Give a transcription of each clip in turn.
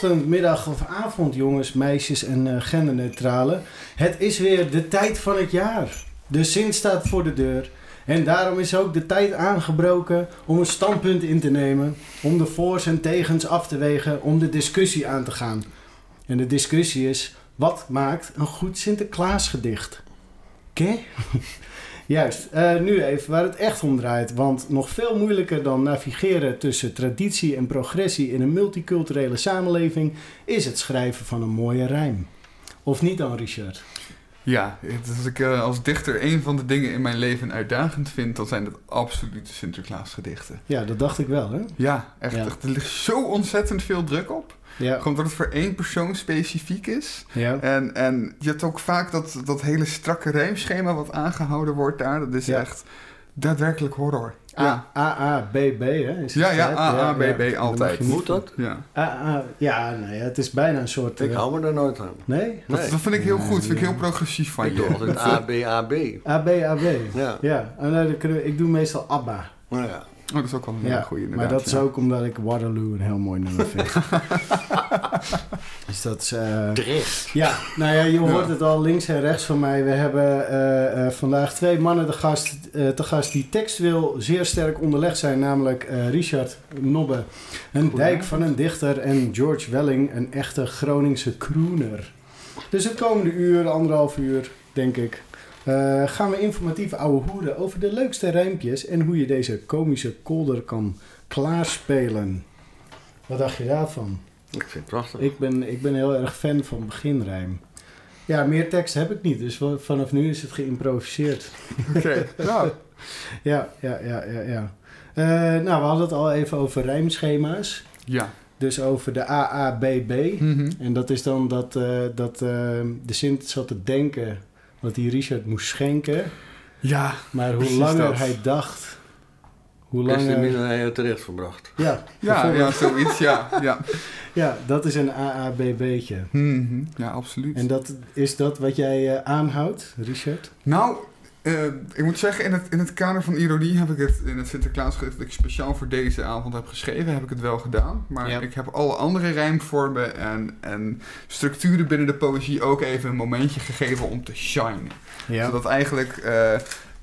Ochtend, middag of avond, jongens, meisjes en uh, genderneutrale. Het is weer de tijd van het jaar. De zin staat voor de deur. En daarom is ook de tijd aangebroken om een standpunt in te nemen, om de voor's en tegens af te wegen, om de discussie aan te gaan. En de discussie is: wat maakt een goed Sinterklaasgedicht? Oké? Juist, uh, nu even waar het echt om draait. Want nog veel moeilijker dan navigeren tussen traditie en progressie in een multiculturele samenleving is het schrijven van een mooie rijm. Of niet dan, Richard? Ja, als ik uh, als dichter een van de dingen in mijn leven uitdagend vind, dan zijn dat absolute Sinterklaasgedichten. Ja, dat dacht ik wel, hè? Ja, echt, echt. Er ligt zo ontzettend veel druk op. Ja. Gewoon dat het voor één persoon specifiek is. Ja. En, en je hebt ook vaak dat, dat hele strakke rijmschema wat aangehouden wordt daar. Dat is echt daadwerkelijk horror. Ja. AABB, hè? Is ja, ja, AABB altijd. Moet dat? Ja. A, ja, nee, het is bijna een soort... Ik hou me daar nooit aan. Nee? Dat, dat vind ik heel goed. Dat vind ik heel progressief van ik je. Ik doe altijd ABAB. ABAB. Ja. Ja, en dan kunnen we, ik doe meestal ABBA. Oh, ja. Oh, dat is ook wel een ja, goede Maar dat is ook omdat ik Waterloo een heel mooi nummer vind. dus dat is... Uh, ja, nou ja, je hoort het al links en rechts van mij. We hebben uh, uh, vandaag twee mannen de gast, te gast die textueel zeer sterk onderlegd zijn. Namelijk Richard Nobbe, een dijk van een dichter. En George Welling, een echte Groningse crooner. Dus het komende uur, anderhalf uur, denk ik, uh, gaan we informatief ouwe hoeren over de leukste rijmpjes en hoe je deze komische kolder kan klaarspelen. Wat dacht je daarvan? Ik vind het prachtig. Ik ben, ik ben heel erg fan van beginrijm. Ja, meer tekst heb ik niet, dus vanaf nu is het geïmproviseerd. Oké, nou. ja, ja, ja, ja. ja. Uh, nou, we hadden het al even over rijmschema's. Ja. Dus over de AABB. Mm En dat is dan dat, uh, dat de Sint zat te denken wat die Richard moest schenken. Ja, Maar hoe langer hij dacht, hoe langer... Is hij het terecht verbracht. Ja, ja, ja zoiets, ja, ja. ja, dat is een AABB'tje. Mm Ja, absoluut. En dat, is dat wat jij uh, aanhoudt, Richard? Nou, uh, ik moet zeggen, in het, in het kader van ironie heb ik het in het Sinterklaasgedicht dat ik speciaal voor deze avond heb geschreven, heb ik het wel gedaan. Maar ik heb alle andere rijmvormen en, en structuren binnen de poëzie ook even een momentje gegeven om te shinen. Ja. Zodat eigenlijk uh,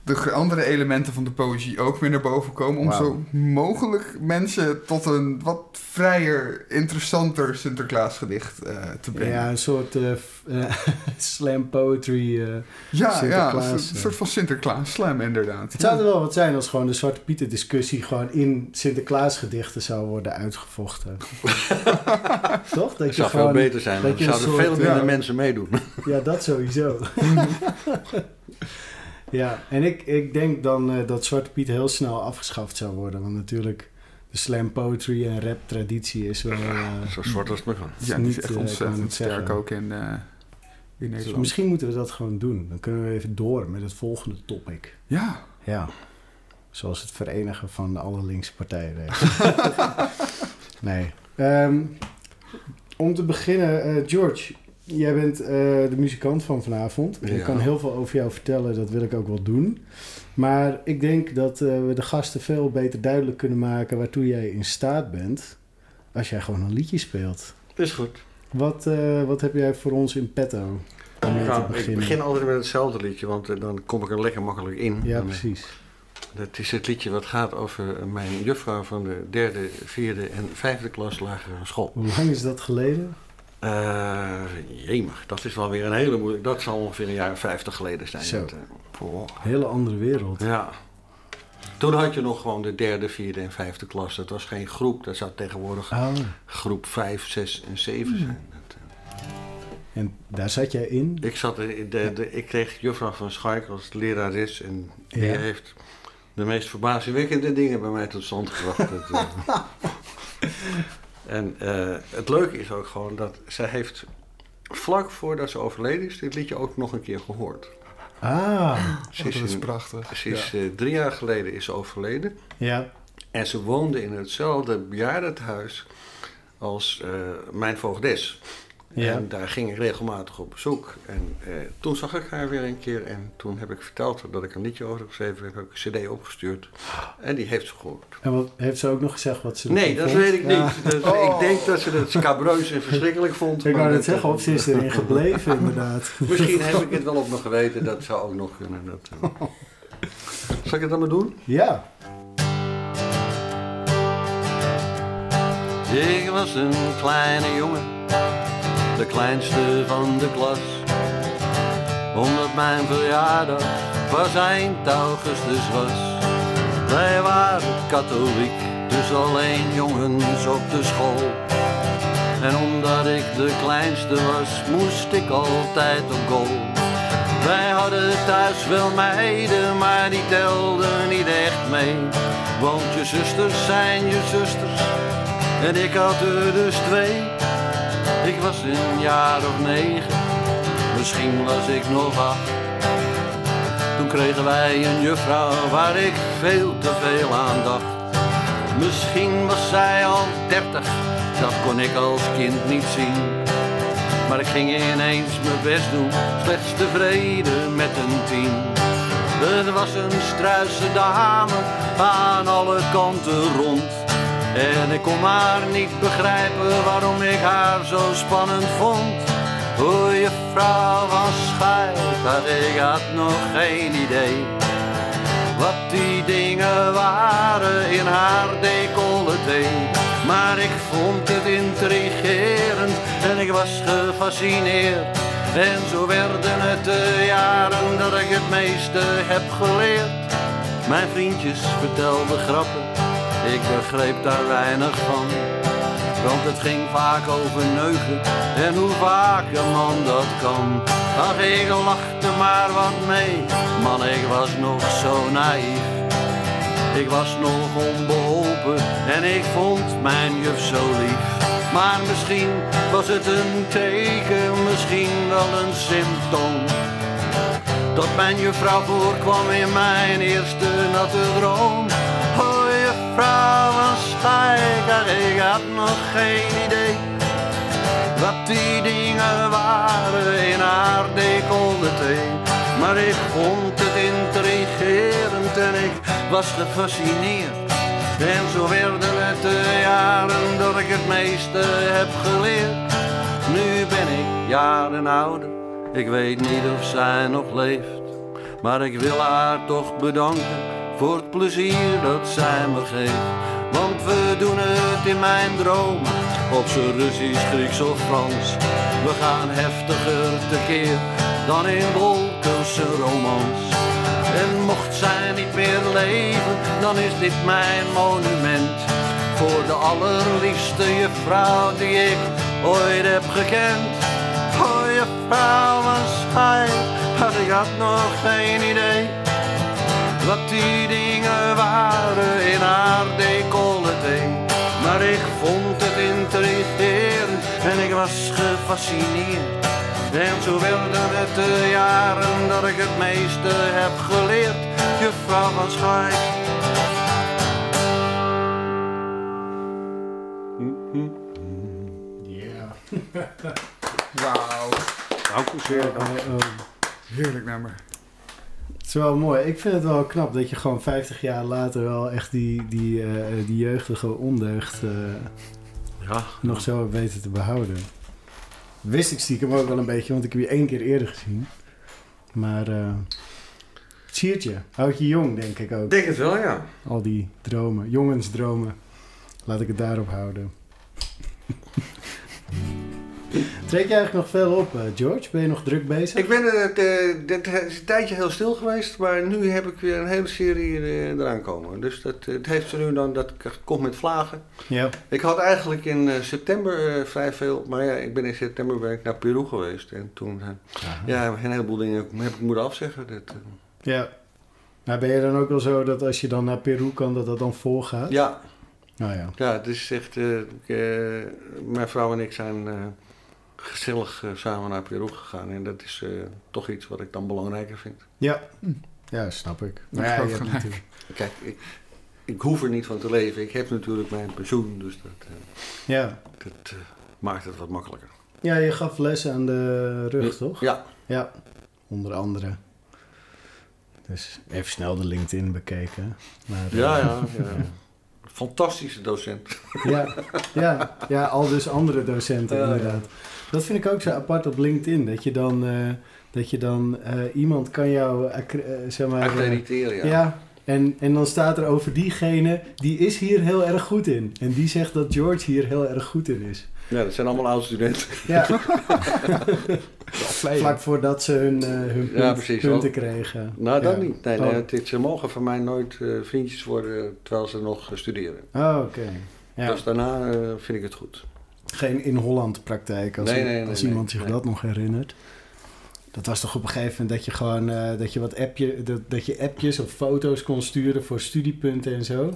de andere elementen van de poëzie ook weer naar boven komen. Om zo mogelijk mensen tot een wat vrijer, interessanter Sinterklaasgedicht uh, te brengen. Ja, een soort uh, slam poetry. Uh, ja, ja, een soort van Sinterklaas slam inderdaad. Het zou er wel wat zijn als gewoon de Zwarte Pieten discussie gewoon in Sinterklaasgedichten zou worden uitgevochten. Toch? Dat zou veel beter zijn. Dat zouden veel minder mensen meedoen. ja, dat sowieso. Ja, en ik, ik denk dan uh, dat Zwarte Piet heel snel afgeschaft zou worden. Want natuurlijk, de slam poetry en rap traditie is wel... Uh, Zo zwart als het me Ja, niet, is echt uh, ontzettend sterk ook in, in dus Nederland. Dus misschien moeten we dat gewoon doen. Dan kunnen we even door met het volgende topic. Ja. Ja. Zoals het verenigen van alle linkse partijen. nee. Um, om te beginnen, George, Jij bent uh, de muzikant van vanavond. Ik kan heel veel over jou vertellen, dat wil ik ook wel doen. Maar ik denk dat uh, we de gasten veel beter duidelijk kunnen maken waartoe jij in staat bent. Als jij gewoon een liedje speelt. Is goed. Wat, uh, wat heb jij voor ons in petto? Ja, ik begin altijd met hetzelfde liedje, want dan kom ik er lekker makkelijk in. Ja, precies. Dat is het liedje wat gaat over mijn juffrouw van de derde, vierde en vijfde klas lagere school. Hoe lang is dat geleden? Uh, jemig, dat is wel weer een hele moeilijk. Dat zal ongeveer een jaar 50 geleden zijn. Zo. uh, hele andere wereld. Ja. Toen had je nog gewoon de derde, vierde en vijfde klas. Dat was geen groep. Dat zou tegenwoordig oh. groep 5, 6 en 7 hmm. zijn. Dat, uh... En daar zat jij in? Ik, zat, de, de, de, ik kreeg juffrouw van Schaik als lerares. En die heeft de meest verbazingwekkende dingen bij mij tot stand gebracht. dat, En uh, het leuke is ook gewoon dat zij heeft vlak voordat ze overleden is, dit liedje ook nog een keer gehoord. Ah, ze is, dat is prachtig. Ze is ja. uh, drie jaar geleden is ze overleden. Ja. En ze woonde in hetzelfde bejaardenhuis als uh, mijn voogdes. En daar ging ik regelmatig op bezoek. En eh, toen zag ik haar weer een keer. En toen heb ik verteld dat ik een liedje over geschreven heb. Heb ik een cd opgestuurd. En die heeft ze gehoord. En wat, heeft ze ook nog gezegd wat ze Nee, dat weet ik niet. Dus Ik oh. denk dat ze het scabreus en verschrikkelijk vond. Ik wou het zeggen, of ze is erin gebleven inderdaad. Misschien heb ik het wel op me geweten. Dat zou ook nog kunnen. Dat, uh... Zal ik het dan maar doen? Ja. Ik was een kleine jongen, de kleinste van de klas. Omdat mijn verjaardag pas eind augustus was. Wij waren katholiek, dus alleen jongens op de school. En omdat ik de kleinste was, moest ik altijd op goal. Wij hadden thuis wel meiden, maar die telden niet echt mee. Want je zusters zijn je zusters en ik had er dus twee. Ik was een jaar of negen, misschien was ik nog acht. Toen kregen wij een juffrouw waar ik veel te veel aan dacht. Misschien was zij al dertig, dat kon ik als kind niet zien. Maar ik ging ineens mijn best doen, slechts tevreden met een tien. Het was een struise dame aan alle kanten rond. En ik kon maar niet begrijpen waarom ik haar zo spannend vond. O, je vrouw van Schuit, ik had nog geen idee. Wat die dingen waren in haar decolleté. Maar ik vond het intrigerend en ik was gefascineerd. En zo werden het de jaren dat ik het meeste heb geleerd. Mijn vriendjes vertelden grappen ik begreep daar weinig van. Want het ging vaak over neuken en hoe vaak een man dat kan. Ach, ik lachte maar wat mee, man, ik was nog zo naïef. Ik was nog onbeholpen en ik vond mijn juf zo lief. Maar misschien was het een teken, misschien wel een symptoom. Dat mijn juffrouw voorkwam in mijn eerste natte droom vrouwen stijger, ik had nog geen idee wat die dingen waren in haar decolleté. Maar ik vond het intrigerend en ik was gefascineerd. En zo werden het de jaren dat ik het meeste heb geleerd. Nu ben ik jaren ouder, ik weet niet of zij nog leeft. Maar ik wil haar toch bedanken voor het plezier dat zij me geeft. Want we doen het in mijn droom, op z'n Russisch, Grieks of Frans. We gaan heftiger tekeer dan in Wolkense romans. En mocht zij niet meer leven, dan is dit mijn monument. Voor de allerliefste juffrouw die ik ooit heb gekend. Oh, juffrouw was hij, had ik had nog geen idee wat die dingen waren in haar decolleté. Maar ik vond het intrigerend en ik was gefascineerd. En zo werden het de jaren dat ik het meeste heb geleerd, juffrouw van Schaik. Ja. Wauw. Dank u zeer. Heerlijk nummer is wel mooi. Ik vind het wel knap dat je gewoon 50 jaar later wel echt die, die, uh, die jeugdige ondeugd uh, ja. nog zo hebt weten te behouden. Wist ik stiekem ook wel een beetje, want ik heb je één keer eerder gezien. Maar uh, het siert je. Houd je jong, denk ik ook. Denk het wel, ja. Al die dromen, jongensdromen. Laat ik het daarop houden. Trek je eigenlijk nog veel op, eh, George? Ben je nog druk bezig? Ik ben het, uh, is een tijdje heel stil geweest, maar nu heb ik weer een hele serie uh, eraan komen. Dus dat, het heeft ze nu dan, dat komt met vlagen. Ja. Ik had eigenlijk in september vrij veel, maar ja, ik ben in september ben ik naar Peru geweest. En toen, ja, een heleboel dingen heb ik moeten afzeggen. Dat, ja. Maar ben je dan ook wel zo dat als je dan naar Peru kan, dat dat dan volgaat? Ja. Oh, ja. ja, het is echt, mijn vrouw en ik zijn gezellig uh, samen naar Peru gegaan. En dat is uh, toch iets wat ik dan belangrijker vind. Ja, hm. ja snap ik. Maar ja. Kijk, ik, ik hoef er niet van te leven. Ik heb natuurlijk mijn pensioen, dus dat, uh, ja. dat maakt het wat makkelijker. Ja, je gaf lessen aan de rug, toch? Ja. Ja, onder andere. Dus even snel de LinkedIn bekeken. Maar, Ja, eh, ja, ja. Fantastische docent. ja, ja, ja, al dus andere docenten Ja, ja. inderdaad. Dat vind ik ook zo apart op LinkedIn. Dat je dan, eh, dat je dan eh, iemand kan jou, eh, zeg maar... Accrediteren, ja. ja, en, en dan staat er over diegene, die is hier heel erg goed in. En die zegt dat George hier heel erg goed in is. Ja, dat zijn allemaal oude studenten. Ja, vlak voordat ze hun, hun Ja, punt- precies. punten kregen. Nou, dat Ja. niet. Nee, Oh. nee, het, is- ze mogen van mij nooit vriendjes worden terwijl ze nog studeren. Oh, oké. Ja. Dus daarna vind ik het goed. Geen in Holland praktijk, als, Nee, nee, nee, als nee, iemand zich nee. dat nog herinnert. Dat was toch op een gegeven moment dat je gewoon eh, dat je wat appje, dat, dat je appjes of foto's kon sturen voor studiepunten en zo.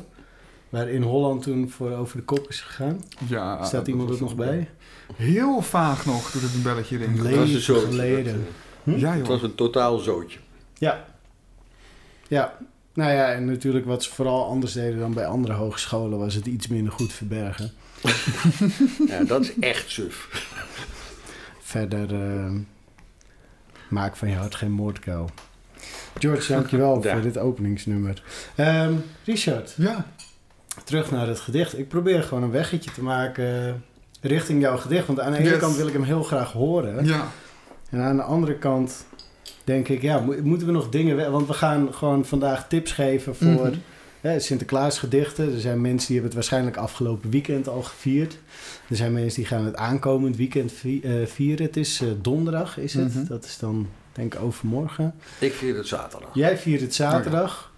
Waar in Holland toen voor over de kop is gegaan. Ja, Staat dat iemand er nog bij? Heel vaag nog, toen het een belletje erin Leven Het was een zootje. geleden. Dat, Hm? Ja, eh, het was een totaal zootje. Ja. Ja. Nou ja, en natuurlijk wat ze vooral anders deden dan bij andere hogescholen was het iets minder goed verbergen. Ja, dat is echt suf. Verder eh, maak van je hart geen moordkuil. George, dankjewel Ja. voor dit openingsnummer. Ehm, Richard, Ja, terug naar het gedicht. Ik probeer gewoon een weggetje te maken richting jouw gedicht. Want aan de ene Yes. kant wil ik hem heel graag horen. ja. En aan de andere kant denk ik, ja, mo- moeten we nog dingen... Want we gaan gewoon vandaag tips geven voor Mhm. Sinterklaasgedichten. Er zijn mensen die hebben het waarschijnlijk afgelopen weekend al gevierd. Er zijn mensen die gaan het aankomend weekend eh, vieren. Het is eh, donderdag, is het. Mhm. Dat is dan, denk ik, overmorgen. Ik vier het zaterdag. Jij viert het zaterdag.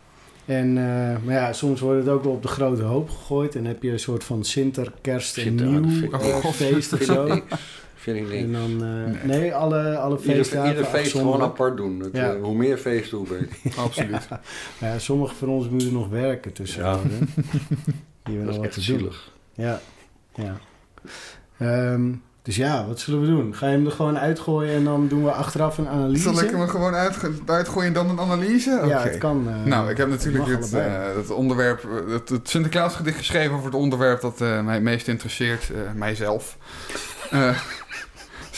En, eh, maar ja, soms wordt het ook wel op de grote hoop gegooid. En heb je een soort van Sinter, Kerst en Sinter, Nieuw niks. feest of Vind ik niks. En dan, eh, Nee. nee, alle, alle Ieder, feestdagen ieder feest gewoon apart doen. Het, Ja. eh, hoe meer feesten, hoe beter. Absoluut. Ja, sommige van ons moeten nog werken tussen. Ja. Die hebben Dat nog is wat echt te doen. zielig. Ja, ja. Ehm, dus ja, wat zullen we doen? Ga je hem er gewoon uitgooien en dan doen we achteraf een analyse? Zal ik hem er gewoon uitge- uitgooien en dan een analyse? Oké. Ja, het kan. eh, Nou, ik heb natuurlijk het, eh, onderwerp, het, het Sinterklaasgedicht geschreven over het onderwerp dat eh, mij het meest interesseert, eh, mijzelf.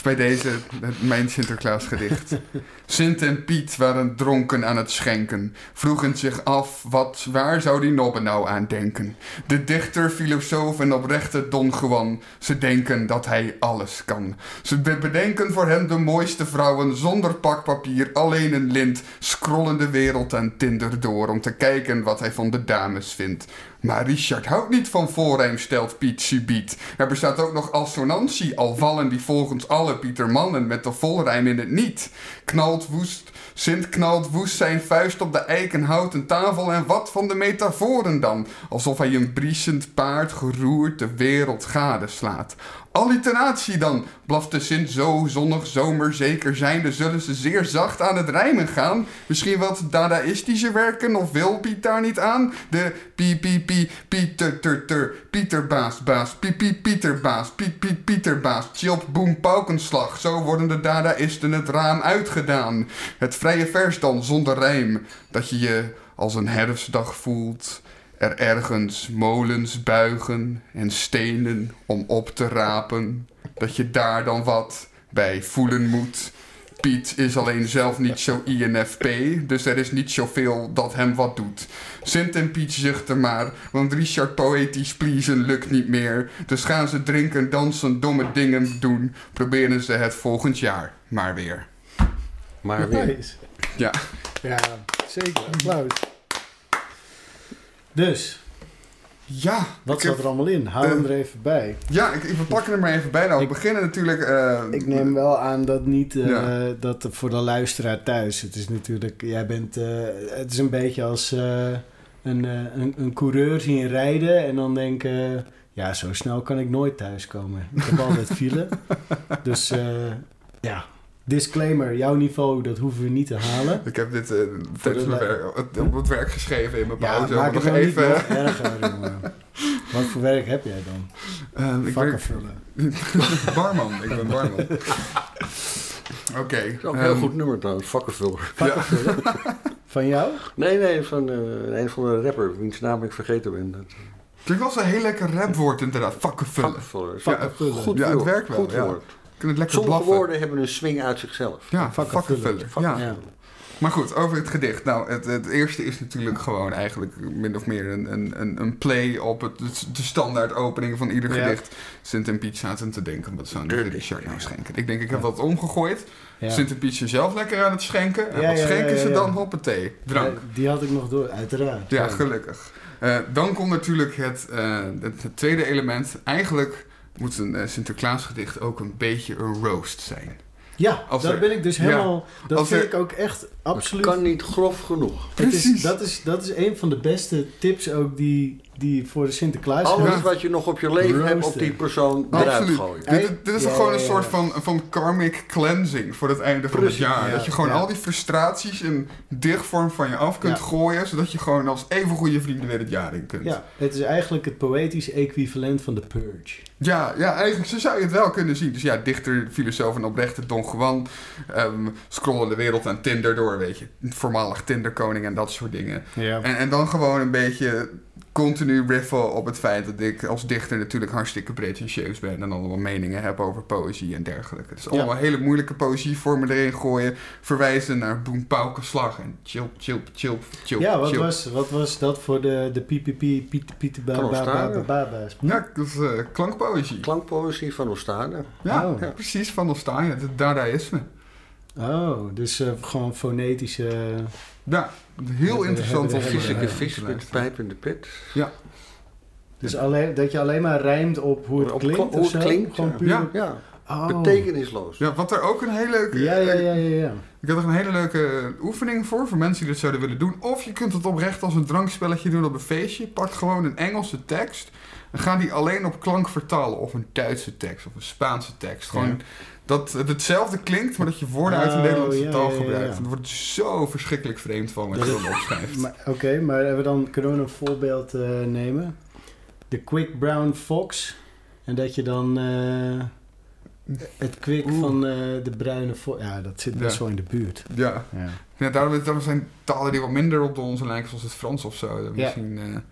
Bij deze mijn Sinterklaasgedicht. Sint en Piet waren dronken aan het schenken, vroegen zich af wat, waar zou die nobben nou aan denken. De dichter, filosoof en oprechte Don Juan, ze denken dat hij alles kan. Ze be- bedenken voor hem de mooiste vrouwen zonder pakpapier, alleen een lint, scrollen de wereld aan Tinder door om te kijken wat hij van de dames vindt. Maar Richard houdt niet van voorrijm, stelt Piet subiet. Er bestaat ook nog assonantie, al vallen die volgens alle Pietermannen met de volrijm in het niet. Knalt woest, Sint knalt woest zijn vuist op de eikenhouten tafel en wat van de metaforen dan? Alsof hij een briesend paard geroerd de wereld gadeslaat. Alliteratie dan, blaft de Sint zo zonnig zomer zeker zijnde zullen ze zeer zacht aan het rijmen gaan. Misschien wat dadaïstische werken of wil Piet daar niet aan? De pie pie pie pieter ter ter Pieterbaas baas pie pie Pieterbaas piet piet Pieterbaas chilp boem paukenslag. Zo worden de dadaïsten het raam uitgedaan. Het vrije vers dan zonder rijm, dat je je als een herfstdag voelt. Er ergens molens buigen en stenen om op te rapen. Dat je daar dan wat bij voelen moet. Piet is alleen zelf niet zo INFP, dus er is niet zoveel dat hem wat doet. Sint en Piet zuchten maar, want Richard poëtisch pleasen lukt niet meer. Dus gaan ze drinken, dansen, domme dingen doen. Proberen ze het volgend jaar maar weer. Maar weer. Nice. Ja. Ja, zeker. Applaus. Dus, Ja, wat zat heb- er allemaal in? Hou eh, hem er even bij. Ja, ik, ik- we pakken er maar even bij. Nou, we Ik- beginnen natuurlijk... eh, Ik neem wel aan dat niet eh, Ja. dat voor de luisteraar thuis. Het is natuurlijk, jij bent, het is een beetje als een, een, een coureur zien rijden en dan denken, ja, zo snel kan ik nooit thuiskomen. Ik heb altijd file. Dus ja, disclaimer, jouw niveau, dat hoeven we niet te halen. Ik heb dit eh, Voor tijdens mijn werk, op het werk geschreven in mijn Ja, pauze. maak Nog het nou even. niet nog erger, jongen. Wat voor werk heb jij dan? Ehm, ik Vakken werk vullen. barman. Ik ben barman. Oké. Dat is ook een heel ehm, goed nummer trouwens, vakkenvuller. Van jou? Nee, nee, van eh, een van de rapper, wiens naam ik vergeten ben. Dat, Klinkt wel zo'n heel lekker rapwoord inderdaad. Vakkenvullen. vakkenvuller. Goed Ja, het werkt wel, Goed ja. woord. Kunnen lekker Sommige blaffen. woorden hebben een swing uit zichzelf. Ja, Vakkenvuller. Ja. Ja. Maar goed, over het gedicht. Nou, het, het eerste is natuurlijk gewoon eigenlijk min of meer een, een, een, een play op het, de standaard opening van ieder Ja. gedicht. Sint en Piet zaten te denken, wat zou De Richard nou schenken? Ik denk, ik heb dat omgegooid. Ja. Sint en Piet zijn zelf lekker aan het schenken. En Ja, wat ja, schenken ja, ze ja. dan? Hoppatee, drank. Ja, die had ik nog door, uiteraard. Ja, gelukkig. Eh, dan komt natuurlijk het, eh, het, het tweede element. Eigenlijk moet een eh, Sinterklaasgedicht ook een beetje een roast zijn. Ja, Als daar er- ben ik dus ja, helemaal... dat vind er- ik ook echt absoluut... Het kan niet grof genoeg. Het is, Precies. dat, is, dat is een van de beste tips ook die, die voor de Sinterklaas... Alles wat je nog op je leven hebt op die persoon eruit Absoluut. gooien. Dit, dit is Ja, gewoon ja, een ja. soort van, van karmic cleansing voor het einde van Precies, het jaar. ja, dat je gewoon ja. al die frustraties in dichtvorm van je af kunt Ja. gooien, zodat je gewoon als even goede vrienden weer het jaar in kunt. Ja, het is eigenlijk het poëtische equivalent van de Purge. Ja, ja, eigenlijk zo zou je het wel kunnen zien. Dus ja, dichter, filosoof en oprechte Don Juan ehm scrollen de wereld aan Tinder door, weet je. Voormalig Tinderkoning en dat soort dingen. Ja. En, en dan gewoon een beetje continu riffen op het feit dat ik als dichter natuurlijk hartstikke pretentieus ben en allemaal meningen heb over poëzie en dergelijke. Dus allemaal hele moeilijke poëzievormen erin gooien, verwijzen naar boem, pauken, slag en chilp, chilp, chilp, chilp, Ja, wat chilp. was, wat was dat voor de, de PPP, Piet, Piet, baba's? Ja, dat is eh, klankpoëzie. Klankpoëzie van Oostade. Ja, Oh. ja, precies, van Olstanje, het Dadaïsme. Oh, dus eh, gewoon fonetische... Ja, heel Ja, interessant ja, ja, ja, te vis met pijp in de pit. Dus alleen, dat je alleen maar rijmt op hoe het Op klinkt? hoe of het klinkt, Gewoon ja. puur... Ja. Ja, Oh. betekenisloos. Ja, wat er ook een hele leuke... Ja, ja, ja, ja, ja. Ik heb er een hele leuke oefening voor, voor mensen die dit zouden willen doen. Of je kunt het oprecht als een drankspelletje doen op een feestje. Pak gewoon een Engelse tekst en ga die alleen op klank vertalen. Of een Duitse tekst of een Spaanse tekst. Gewoon Ja. Dat het hetzelfde klinkt, maar dat je woorden uit de Oh, Nederlandse ja, taal ja, gebruikt. ja. En wordt zo verschrikkelijk vreemd van als je Dat opschrijft. Oké, maar hebben we dan, kunnen we een voorbeeld eh, nemen? De Quick Brown Fox. En dat je dan eh, het kwik Oeh. van eh, de bruine fox... Ja, dat zit best wel in de buurt. Ja, Ja. daarom, daarom zijn talen die wat minder op de onze lijken, zoals het Frans of zo. Misschien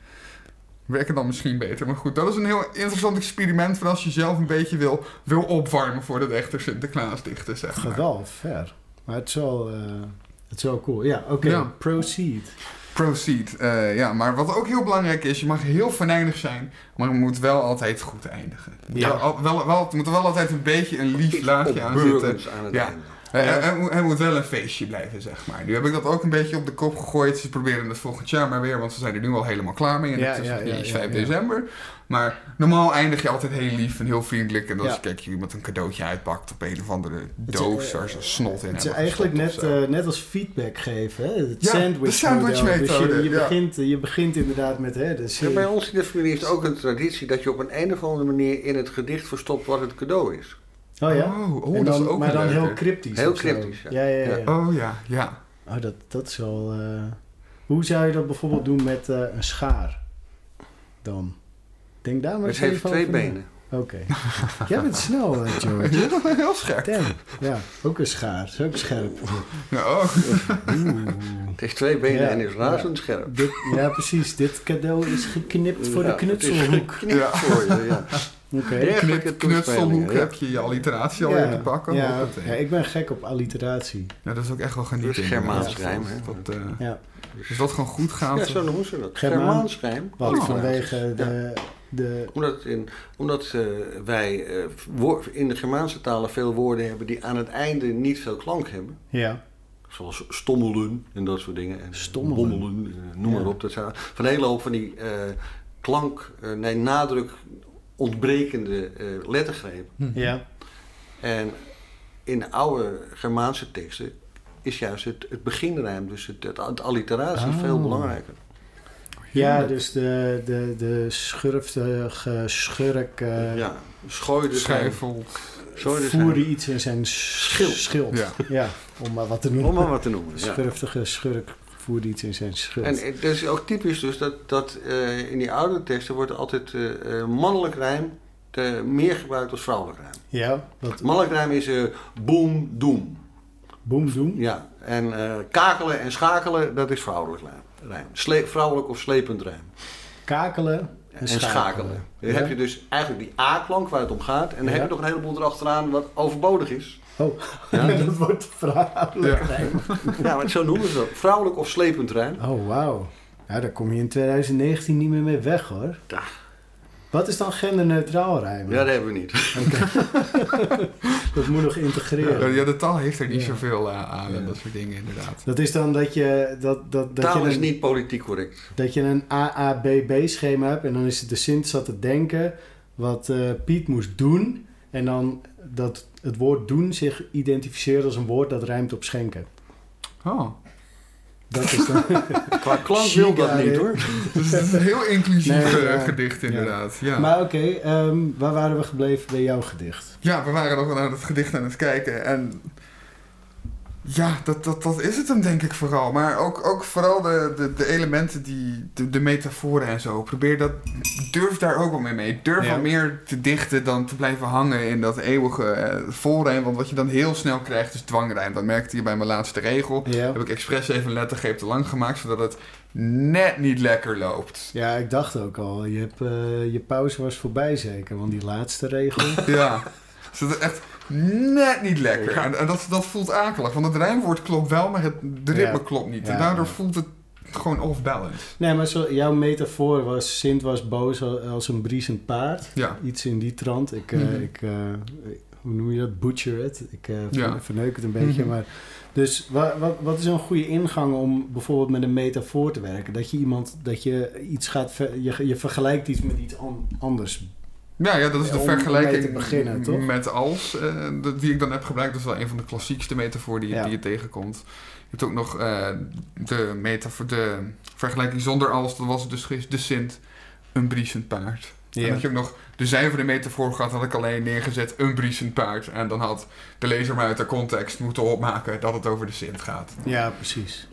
werken dan misschien beter. Maar goed, dat is een heel interessant experiment van als je zelf een beetje wil, wil opwarmen voor de echte Sinterklaas dichten, zeg Het maar. gaat wel ver. Maar het is wel, eh, het is wel cool. Ja, oké. Ja. Proceed. Proceed. eh, ja, maar wat ook heel belangrijk is, je mag heel venijnig zijn, maar het moet wel altijd goed eindigen. Ja. Ja. Wel, wel, wel, er moet er wel altijd een beetje een lief laagje aan zitten. Aan het Ja. einde. Hij, hij- hij moet- hij moet wel een feestje blijven, zeg maar. Nu heb ik dat ook een beetje op de kop gegooid. Ze proberen het volgend jaar maar weer, want ze zijn er nu al helemaal klaar mee. En Ja, het is ja, nog niet ja, eens ja, 5 ja. december. Maar normaal eindig je altijd heel lief en heel vriendelijk. En dan Ja. als kijk je iemand een cadeautje uitpakt op een of andere doos eh, waar ze snot in Het is eigenlijk net, eh, net als feedback geven. Hè? Het Ja, sandwich sandwich model. Dus methode, je, je, ja. begint, je begint inderdaad met... Hè, dus bij ons in de familie is het ook een traditie dat je op een, een of andere manier in het gedicht verstopt wat het cadeau is. Oh ja? Oh, oh En dat dan, is ook maar dan heel cryptisch. Heel cryptisch, ja. Ja, ja, ja. Ja. Oh ja, ja. Oh, dat, dat is wel... eh, Hoe zou je dat bijvoorbeeld doen met eh, een schaar? Dan. Denk daar maar Het eens heeft twee benen. Oké. Jij bent snel, eh, George. Je bent wel heel scherp. Damn. Ja, ook een schaar. Is ook scherp. Ja. Oeh. Het heeft twee benen Ja, en is razendscherp. Dit, ja, precies. Dit cadeau is geknipt voor de Ja, het is knutselhoek. geknipt Ja. voor je, ja. Knut, knutselhoek ja. heb je je alliteratie al in te pakken. Ja, Hoppatee. ja, ik ben gek op alliteratie. Ja, dat is ook echt wel genieten. Is Germaans rijm, hè? Dat, eh, Ja, dus dat gewoon goed gaat. Ja, zo noemen ze dat. Germaan- Germaans rijm. want Oh. vanwege de... de Omdat, in, omdat eh, wij eh, woor- in de Germaanse talen veel woorden hebben die aan het einde niet veel klank hebben. ja, Zoals stommelen en dat soort dingen. En Stommelen. bommelen, eh, noem maar op. Dat zijn van een hele hoop van die eh, klank, eh, nee, nadruk ontbrekende eh, lettergrepen. ja, En in de oude Germaanse teksten is juist het, het beginrijm, dus het, het, het alliteratie, Oh. veel belangrijker. ja, dus de, de, de schurftige schurk uh, ja, schooide Schijfel. Schooide voerde iets in zijn schild. schild. Ja. Ja. om maar wat te noemen. Om maar wat te noemen. Ja. Schurftige schurk voerde iets in zijn schild. En het is ook typisch dus dat, dat eh, in die oude teksten wordt altijd eh, eh, mannelijk rijm te, meer gebruikt als vrouwelijk rijm. ja, Mannelijk rijm is eh boem, doem. boem doen. Ja, en kakelen en schakelen, dat is vrouwelijk rijm. rijm. Sle- vrouwelijk of slepend rijm. Kakelen en schakelen. Dan heb je dus eigenlijk die A-klank waar het om gaat. En dan heb je nog een heleboel erachteraan wat overbodig is. Oh, ja? dat wordt vrouwelijk rijm. Ja, maar zo noemen ze dat. Vrouwelijk of slepend rijm. Oh, wauw. Ja, daar kom je in 2019 niet meer mee weg hoor. Ja. Wat is dan genderneutraal rijmen? Ja, dat hebben we niet. dat moet nog integreren. Ja, de taal heeft er niet zoveel uh, aan en dat soort dingen inderdaad. Dat is dan dat je... Dat, dat, dat taal je is niet politiek correct. Dat je een AABB schema hebt en dan is het de Sint zat te denken wat uh, Piet moest doen. En dan dat het woord doen zich identificeert als een woord dat rijmt op schenken. Oh. Dat is dan... Qua klank wil dat niet hoor. Dus het is een heel inclusief eh, gedicht inderdaad. Ja. Maar oké, ehm, waar waren we gebleven bij jouw gedicht? Ja, we waren nog naar het gedicht aan het kijken. En ja, dat, dat, dat is het hem denk ik vooral. Maar ook, ook vooral de, de, de elementen, die, de, de metaforen en zo. Probeer dat, durf daar ook wel mee mee. Durf ja. wat meer te dichten dan te blijven hangen in dat eeuwige volrijm. Want wat je dan heel snel krijgt is dwangrijm. Dat merkte je bij mijn laatste regel. Ja. Heb ik expres even een lettergreep te lang gemaakt, zodat het net niet lekker loopt. Ja, ik dacht ook al. Je, hebt, uh, je pauze was voorbij zeker, want die laatste regel... ja, zodat het echt net niet lekker. En, en, dat, dat voelt akelig. Want het rijmwoord klopt wel, maar het, de ritme klopt niet. En daardoor voelt het gewoon off-balance. Nee, maar zo, jouw metafoor was... Sint was boos als een briesend paard. Ja. Iets in die trant. Ik, mm -hmm. ik uh, hoe noem je dat? Butcher it. Ik uh, ja. verneuk het een beetje, mm -hmm. maar... Dus wat, wat, wat, is een goede ingang om bijvoorbeeld met een metafoor te werken? Dat je iemand, dat je iets gaat, ver, je, je vergelijkt iets met iets an, anders ja, ja, dat is de vergelijking te beginnen, toch? met als, uh, die ik dan heb gebruikt. Dat is wel een van de klassiekste metaforen die, ja. die je tegenkomt. Je hebt ook nog uh, de, metafoor, de vergelijking zonder als. Dat was dus de Sint, een briesend paard. Ja. En dat je ook nog de zuivere metafoor gehad, had ik alleen neergezet een briesend paard. En dan had de lezer maar uit de context moeten opmaken dat het over de Sint gaat. Ja, precies.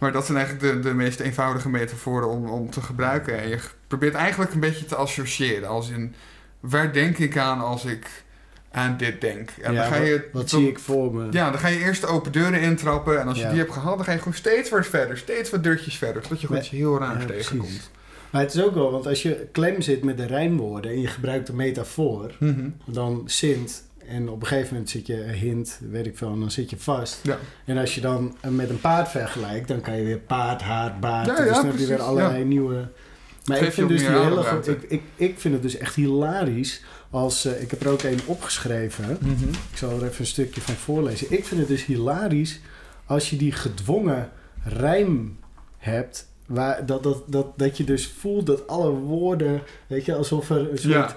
Maar dat zijn eigenlijk de, de meest eenvoudige metaforen om, om te gebruiken. En je probeert eigenlijk een beetje te associëren. Als in, waar denk ik aan als ik aan dit denk? En ja, dan ga je, wat, zie ik voor me? Ja, dan ga je eerst de open deuren intrappen. En als je die hebt gehad, dan ga je gewoon steeds wat verder. Steeds wat deurtjes verder. Tot je gewoon iets heel raars ja, tegenkomt. Maar het is ook wel, want als je klem zit met de rijmwoorden en je gebruikt de metafoor, mm -hmm. dan Sint en op een gegeven moment zit je een hint, weet ik veel, en dan zit je vast. Ja. En als je dan met een paard vergelijkt, dan kan je weer paard, haar, baard. Ja, dus dan heb je weer allerlei nieuwe. Maar ik vind, dus die hele, ik, ik, ik vind het dus echt hilarisch als. Uh, ik heb er ook een opgeschreven. Mm -hmm. Ik zal er even een stukje van voorlezen. Ik vind het dus hilarisch als je die gedwongen rijm hebt. Waar, dat, dat, dat, dat je dus voelt dat alle woorden, weet je, alsof er een soort ja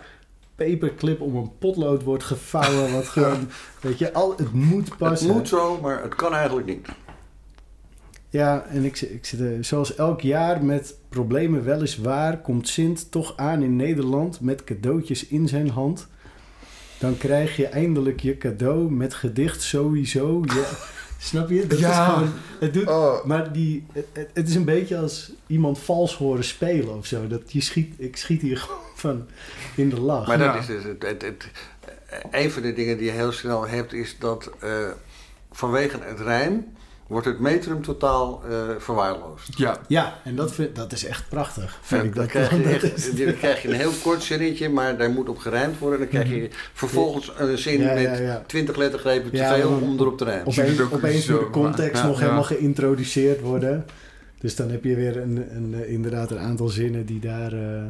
paperclip om een potlood wordt gevouwen. Wat gewoon, weet je, al, het moet passen. Het moet zo, maar het kan eigenlijk niet. Ja, en ik, ik zit er, zoals elk jaar met problemen weliswaar, komt Sint toch aan in Nederland met cadeautjes in zijn hand. Dan krijg je eindelijk je cadeau met gedicht sowieso. Ja, snap je? Dat ja. is gewoon, het doet, oh. Maar die, het, het, is een beetje als iemand vals horen spelen of zo. Dat je schiet, ik schiet hier gewoon van in de lach. Maar dat ja. is dus het, het, het, een van de dingen die je heel snel hebt, is dat uh, vanwege het rijm wordt het metrum totaal uh, verwaarloosd. Ja, ja en dat, vind, dat is echt prachtig. Vind en ik dan, dat krijg je, echt, dan krijg je een heel kort zinnetje, maar daar moet op gerijmd worden. Dan krijg je vervolgens een zin Ja, met ja, ja. 20 lettergrepen te Ja, veel om erop te rijmen. Opeens, ook opeens moet de context nog ja, helemaal geïntroduceerd worden. Dus dan heb je weer een, een, eh, inderdaad een aantal zinnen die daar eh,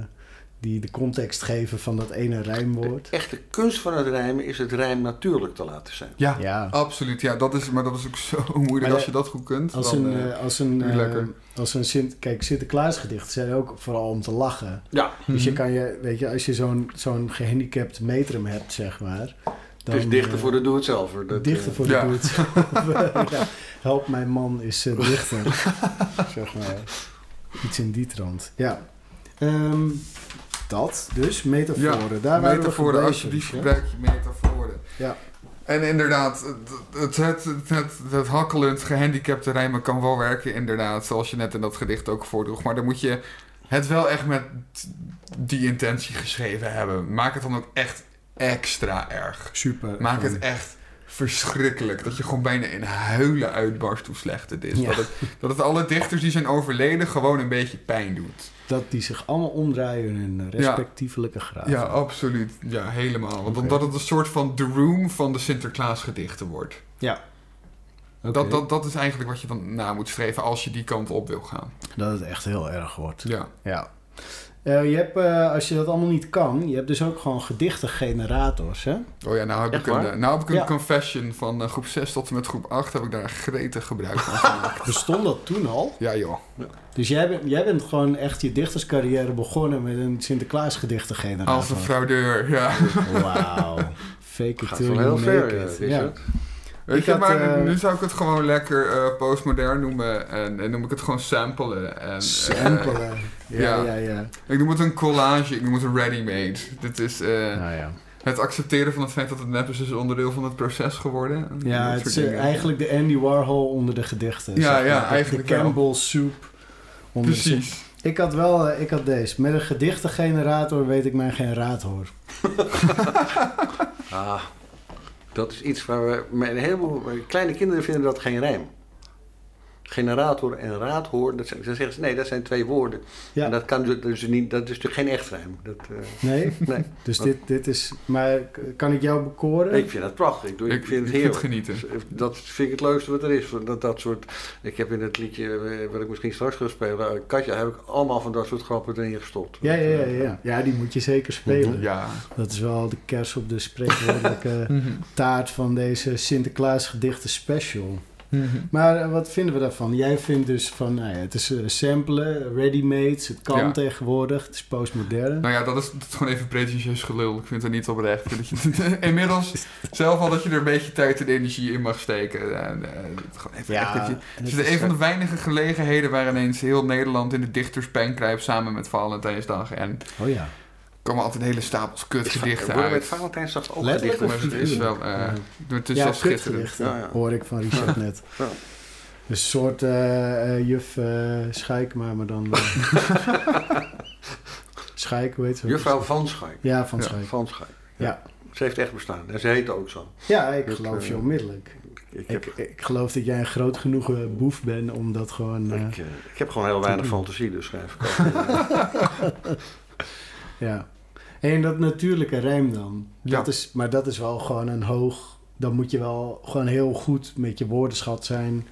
die de context geven van dat ene rijmwoord. De echte kunst van het rijmen is het rijm natuurlijk te laten zijn. ja, Ja. absoluut. Ja, dat is, maar dat is ook zo moeilijk Maar als de- je dat goed kunt. Als dan, een, eh, als een, eh, lekker. als een Sint, kijk, Sinterklaasgedichten zijn ook vooral om te lachen. Ja, Dus je mhm. kan je, weet je, als je zo'n zo'n gehandicapt metrum hebt, zeg maar. Dan, het is dichter voor de doe-het-zelver. Dat, dichter voor de ja. doet. ja, help mijn man is dichter. zeg maar. Iets in die trant. Ja. Ehm, dat, dus metaforen. Daar waren we metaforen, alsjeblieft ja. gebruik je metaforen. Ja. En inderdaad, het, het, het, het, hakkelend gehandicapte rijmen kan wel werken, inderdaad. Zoals je net in dat gedicht ook voordroeg. Maar dan moet je het wel echt met die intentie geschreven hebben. Maak het dan ook echt extra erg. Super. Maak het echt verschrikkelijk. Dat je gewoon bijna in huilen uitbarst hoe slecht het is. Ja. Dat, het, dat het alle dichters die zijn overleden gewoon een beetje pijn doet. Dat die zich allemaal omdraaien in hun respectievelijke graven. Ja, absoluut. Ja, helemaal. Want omdat het een soort van The Room van de Sinterklaas gedichten wordt. Ja. Dat, dat, dat is eigenlijk wat je dan na moet streven als je die kant op wil gaan. Dat het echt heel erg wordt. Ja. ja. Uh, je hebt, uh, als je dat allemaal niet kan, je hebt dus ook gewoon gedichtengenerators, hè? Oh ja, nou heb ik een, nou heb ik een confession van uh, groep 6 tot en met groep 8 heb ik daar gretig gebruik van gemaakt. Bestond dat toen al? Ja joh. Ja. Dus jij bent, jij bent gewoon echt je dichterscarrière begonnen met een Sinterklaas gedichtengenerator? Als een fraudeur, ja. Wauw. Fake it till you make it. ja. Weet je, maar uh, nu zou ik het gewoon lekker uh, postmodern noemen. En, en, noem ik het gewoon samplen. En, samplen. Ja, ja, ja, Ik noem het een collage, ik noem het een ready-made. Dit is nou, ja. het accepteren van het feit dat het nep is, is onderdeel van het proces geworden. Ja, het is eigenlijk de Andy Warhol onder de gedichten. Ja, ja, eigenlijk De Campbell Soup onder Precies. De, ik had wel, ik had deze. Met een gedichtengenerator weet ik mijn geen raad hoor. ah, dat is iets waar we. Een heleboel kleine kinderen vinden dat geen rijm. Generator en raadhoor, dat zijn, dan zeggen ze nee, dat zijn twee woorden. Ja. En dat, kan dus, dus niet, dat is natuurlijk geen echt rijm. Dat, uh, nee? nee. Dus dit, dit is. Maar kan ik jou bekoren? Ik vind dat prachtig. Ik, doe, ik, vind het heel genieten. Dat vind ik het leukste wat er is. Dat, dat soort. Ik heb in het liedje, eh, wat ik misschien straks ga spelen, Katja, heb ik allemaal van dat soort grappen erin gestopt. Ja, ja, ja, ja. ja die moet je zeker spelen. Ja. Dat is wel de kers op de spreekwoordelijke taart van deze Sinterklaas gedichten special. Mhm. Maar eh, wat vinden we daarvan? Jij vindt dus van, nou ja, het is uh, samplen, ready-made, het kan tegenwoordig, het is postmodern. Nou ja, dat is, gewoon even pretentieus gelul. Ik vind het niet oprecht. inmiddels zelf al dat je er een beetje tijd en energie in mag steken. En, uh, gewoon even ja, echt, het is een van de weinige gelegenheden waar ineens heel Nederland in de dichterspen kruipt samen met Valentijnsdag. En oh ja komen altijd hele stapels kutgedichten uit. met Valentijnsdag ook gedichten? Maar het is wel, uh, het is ja, wel schitterend. Ja, ja. Hoor ik van Richard net. Ja. Een soort uh, uh, juf uh, Schaikma, maar dan... Schaik, hoe heet ze? Juffrouw Van Schaik. Ja, Van Schaik. Van Schaik, ja. Ze heeft echt bestaan en ze heet ook zo. Ja, ik dat, geloof je onmiddellijk. Ik, heb, ik, ik, geloof dat jij een groot genoeg boef bent om dat gewoon... ik, ik heb gewoon heel weinig fantasie, dus schrijf ik ja. En dat natuurlijke rijm dan. Ja. Dat is, maar dat is wel gewoon een hoog... Dan moet je wel gewoon heel goed met je woordenschat zijn.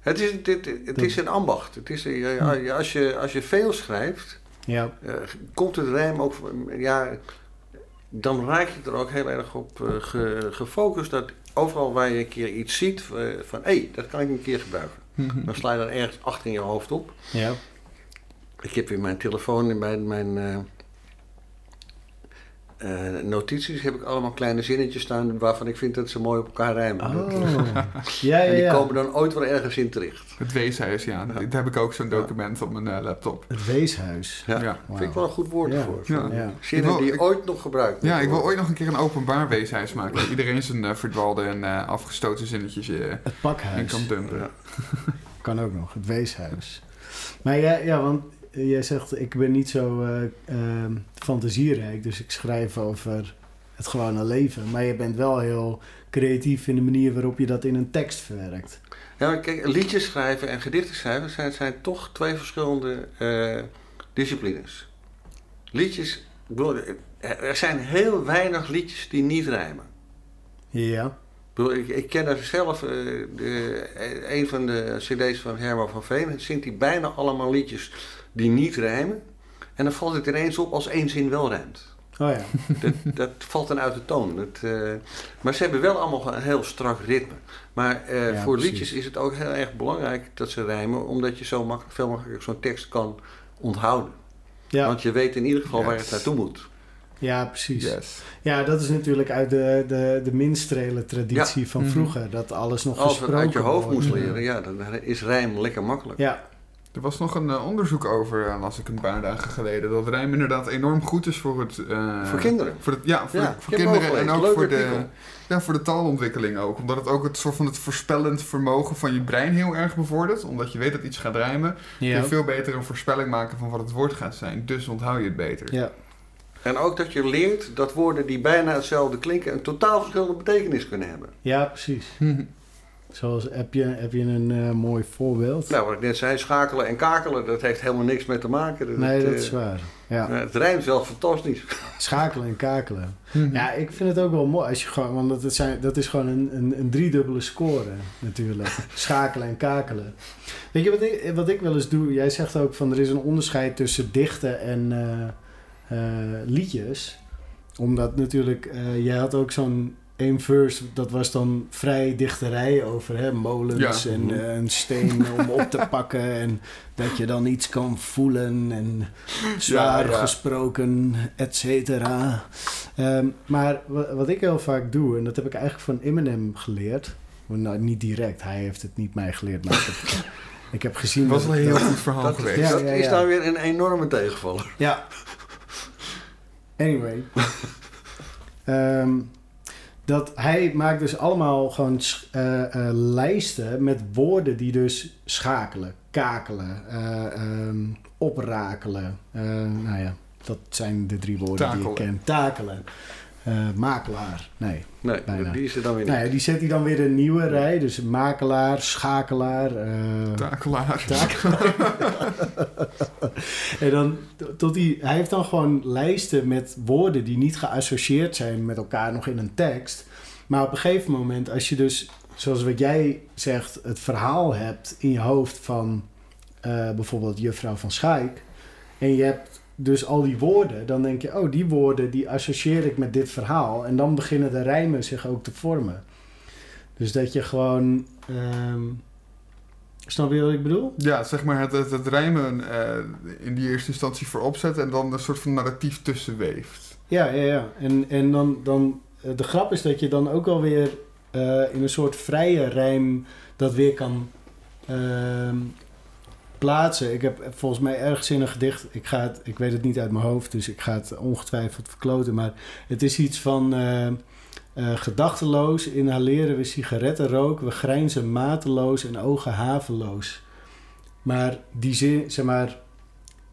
Het is, het, het is een ambacht. Het is, ja, als, je, als je veel schrijft, ja. Uh, komt het rijm ook... Ja, dan raak je er ook heel erg op uh, ge, gefocust. Dat overal waar je een keer iets ziet uh, van... hé, hey, dat kan ik een keer gebruiken. Mhm. Dan sla je dan ergens achter in je hoofd op. Ja. Ik heb in mijn telefoon, in mijn... mijn uh, notities heb ik allemaal kleine zinnetjes staan waarvan ik vind dat ze mooi op elkaar rijmen. Oh. ja, ja, en die ja. komen dan ooit wel ergens in terecht. Het weeshuis, ja. ja. Daar heb ik ook zo'n document op mijn uh, laptop. Het weeshuis. Ja, ja. vind ik wel een goed woord ervoor. Ja. Zinnen wil, die ik, ooit nog gebruikt Ja, ik wil ooit nog een keer een openbaar weeshuis maken. iedereen zijn uh, verdwaalde en afgestoten zinnetjes het pakhuis. in kan dumpen. kan ook nog, het weeshuis. Maar ja, ja want jij zegt, ik ben niet zo uh, uh, fantasierijk, dus ik schrijf over het gewone leven. Maar je bent wel heel creatief in de manier waarop je dat in een tekst verwerkt. Ja, kijk, liedjes schrijven en gedichten schrijven zijn, zijn toch twee verschillende uh, disciplines. Liedjes, er zijn heel weinig liedjes die niet rijmen. Ja. Ik, ik ken daar zelf, uh, de, een van de cd's van Herman van Veen, zingt hij bijna allemaal liedjes die niet rijmen. En dan valt het ineens op als één zin wel rijmt. Oh ja. dat, dat valt dan uit de toon. Dat, uh, maar ze hebben wel allemaal een heel strak ritme. Maar uh, ja, voor precies. liedjes is het ook heel erg belangrijk dat ze rijmen, omdat je zo makkelijk, veel makkelijker zo'n tekst kan onthouden. Ja. Want je weet in ieder geval yes. waar het naartoe moet. Ja, precies. Yes. Ja, dat is natuurlijk uit de, de, de minstrelen traditie ja. van -hmm. vroeger. Dat alles nog Als gesproken uit je hoofd wordt. moest leren, ja, dan is rijm lekker makkelijk. Ja, er was nog een uh, onderzoek over, uh, las ik een paar dagen geleden, dat rijm inderdaad enorm goed is voor het... Uh, voor kinderen? Voor het, ja, voor, ja, de, voor kinderen en ook voor de, ja, voor de taalontwikkeling ook. Omdat het ook het soort van het voorspellend vermogen van je brein heel erg bevordert. Omdat je weet dat iets gaat rijmen, ja. kun je veel beter een voorspelling maken van wat het woord gaat zijn. Dus onthoud je het beter. Ja. En ook dat je leert dat woorden die bijna hetzelfde klinken een totaal verschillende betekenis kunnen hebben. Ja, precies. Zoals, heb je, heb je een uh, mooi voorbeeld? Nou, wat ik net zei, schakelen en kakelen, dat heeft helemaal niks mee te maken. Dat, nee, dat is waar. Ja. het rijmt wel fantastisch. Schakelen en kakelen. Mhm. Ja, ik vind het ook wel mooi als je gewoon, want dat, zijn, dat is gewoon een, een, een driedubbele score natuurlijk. Schakelen en kakelen. Weet je wat ik, wat ik wel eens doe? Jij zegt ook van er is een onderscheid tussen dichten en uh, liedjes. Omdat natuurlijk, jij had ook zo'n één verse, dat was dan vrij dichterij over hè, molens en uh, een steen om op te pakken. En dat je dan iets kan voelen en zwaar gesproken, et cetera. Ehm, maar wat ik heel vaak doe, en dat heb ik eigenlijk van Eminem geleerd. Nou, niet direct, hij heeft het niet mij geleerd, maar ik heb, gezien... Het was een heel goed verhaal dat, geweest. dat is nou weer een enorme tegenvaller. Ja. Anyway. um, dat hij maakt dus allemaal gewoon uh, uh, lijsten met woorden die dus schakelen, kakelen, uh, um, oprakelen. nou ja, dat zijn de drie woorden Takelen. die ik ken. Takelen. Makelaar. Nee, nee bijna. die is er dan weer niet. Nee, die zet hij dan weer een nieuwe rij. Dus makelaar, schakelaar. takelaar. takelaar. en dan tot die, hij heeft dan gewoon lijsten met woorden die niet geassocieerd zijn met elkaar nog in een tekst. Maar op een gegeven moment, als je dus, zoals wat jij zegt, het verhaal hebt in je hoofd van uh, bijvoorbeeld juffrouw van Schaik. En je hebt dus al die woorden, dan denk je, oh, die woorden die associeer ik met dit verhaal. En dan beginnen de rijmen zich ook te vormen. Dus dat je gewoon. Um, Snap je wat ik bedoel? Ja, zeg maar het, het, het rijmen uh, in die eerste instantie voorop zet en dan een soort van narratief tussenweeft. Ja, ja, ja. En, en dan, dan eh, de grap is dat je dan ook alweer uh, in een soort vrije rijm dat weer kan uh, plaatsen. Ik heb volgens mij ergens in een gedicht, ik, ga het, ik weet het niet uit mijn hoofd, dus ik ga het ongetwijfeld verkloten, maar het is iets van uh, gedachteloos inhaleren we sigarettenrook, we grijnzen mateloos en ogen haveloos. Maar die zin, zeg maar,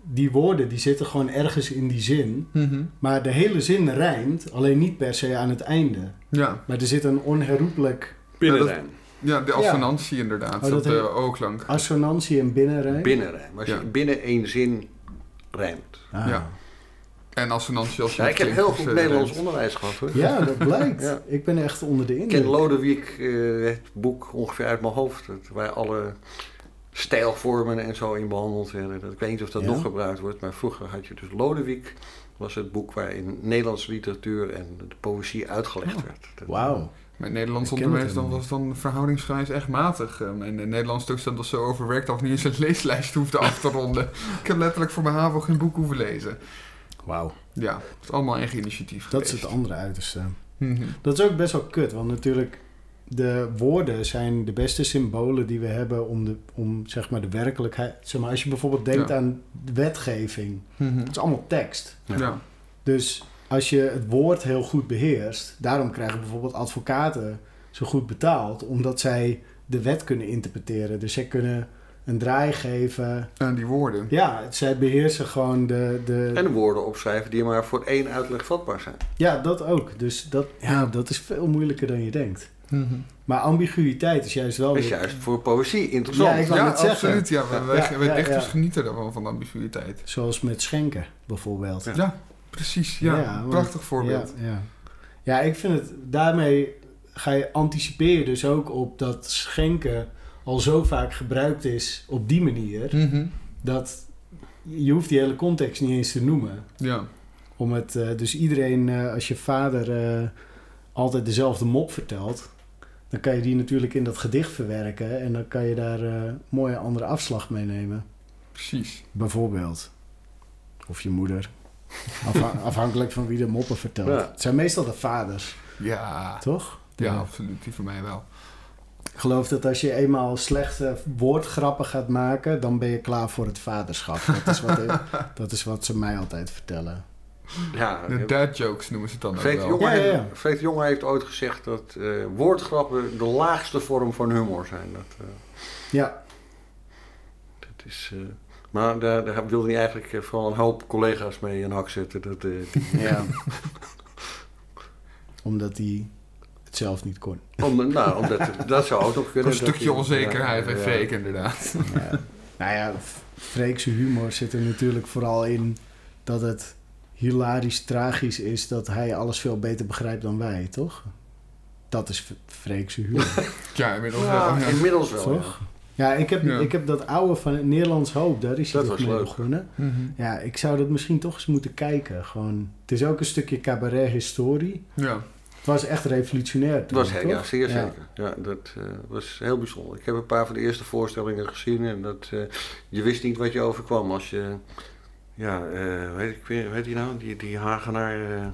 die woorden die zitten gewoon ergens in die zin. Mhm. Maar de hele zin rijmt, alleen niet per se aan het einde. Ja. Maar er zit een onherroepelijk... Binnenrijm. Ja, de assonantie inderdaad, oh, dat de O-klank. Assonantie en binnenrijm? Binnenrijm, als je binnen één zin rijmt. Ah. Ja. En assonantie als je ja, Ik heb heel goed Nederlands onderwijs gehad hoor. Ja, dat blijkt. Ik ben echt onder de indruk. Ik ken Lodewijk, uh, het boek ongeveer uit mijn hoofd. Waar alle stijlvormen en zo in behandeld werden. Ik weet niet of dat nog gebruikt wordt, maar vroeger had je dus Lodewijk, was het boek waarin Nederlandse literatuur en de poëzie uitgelegd werd. Wauw. Mijn Nederlands onderwijs dan was dan verhoudingsgewijs echt matig. Mijn ehm, Nederlands stuk stond dat zo overwerkt dat ik niet eens een leeslijst hoefde af te ronden. ik heb letterlijk voor mijn HAVO geen boek hoeven lezen. Wauw. Ja, het is allemaal eigen initiatief Dat is het andere uiterste. Mhm. Dat is ook best wel kut, want natuurlijk de woorden zijn de beste symbolen die we hebben om, de, om zeg maar de werkelijkheid. Zeg maar, als je bijvoorbeeld denkt aan wetgeving, mm het is allemaal tekst. Ja. Dus als je het woord heel goed beheerst, daarom krijgen bijvoorbeeld advocaten zo goed betaald, omdat zij de wet kunnen interpreteren. Dus zij kunnen een draai geven. En die woorden. Ja, zij beheersen gewoon de, de... En de woorden opschrijven die maar voor één uitleg vatbaar zijn. Ja, dat ook. Dus dat, ja, dat is veel moeilijker dan je denkt. Mhm. Maar ambiguïteit is juist wel... Is juist voor poëzie interessant. Ja, ik ja, het zeggen. absoluut. Ja, wij, wij, echt dus genieten ervan, van ambiguïteit. Zoals met schenken, bijvoorbeeld. Ja, precies. Ja, prachtig voorbeeld. Ja, ja. ik vind het... Daarmee ga je anticiperen dus ook op dat schenken al zo vaak gebruikt is op die manier... Mhm. dat je hoeft die hele context niet eens te noemen. Ja. Om het, uh, dus iedereen, uh, als je vader uh, altijd dezelfde mop vertelt dan kan je die natuurlijk in dat gedicht verwerken en dan kan je daar uh, mooie andere afslag mee nemen. Precies. Bijvoorbeeld. Of je moeder. Afhankelijk van wie de moppen vertelt. Het zijn meestal de vaders. Ja. Toch? Ja, absoluut. Die voor mij wel. Ik geloof dat als je eenmaal slechte woordgrappen gaat maken, dan ben je klaar voor het vaderschap. Dat is wat, dat is wat ze mij altijd vertellen. Ja, de dad jokes noemen ze het dan Freek ook wel. ja, ja. Freek Jonge heeft ooit gezegd dat uh, woordgrappen de laagste vorm van humor zijn. Dat, uh, ja. Dat is... Uh, maar daar, daar, wilde hij eigenlijk vooral een hoop collega's mee in hak zetten. Dat, ja. Omdat hij het zelf niet kon. Om, nou, omdat, dat zou ook nog kunnen. Een stukje onzekerheid bij ja. Freek, inderdaad. Ja. nou ja, Freekse humor zit er natuurlijk vooral in dat het hilarisch tragisch is dat hij alles veel beter begrijpt dan wij, toch? Dat is Freekse humor, Ja, inmiddels Ja, wel. Ja. inmiddels wel. toch? Ja, ik heb, Ja. ik heb dat oude van het Nederlands Hoop, daar is Dat toch was mee leuk. begonnen. Mhm. Ja, ik zou dat misschien toch eens moeten kijken. Gewoon, het is ook een stukje cabaret-historie. Ja. Het was echt revolutionair Het was toen, heel, ja, toch? zeer Ja. zeker. Ja, dat eh, was heel bijzonder. Ik heb een paar van de eerste voorstellingen gezien en dat, eh, je wist niet wat je overkwam als je, ja, eh weet ik weer, weet je nou, die, die Hagenaar,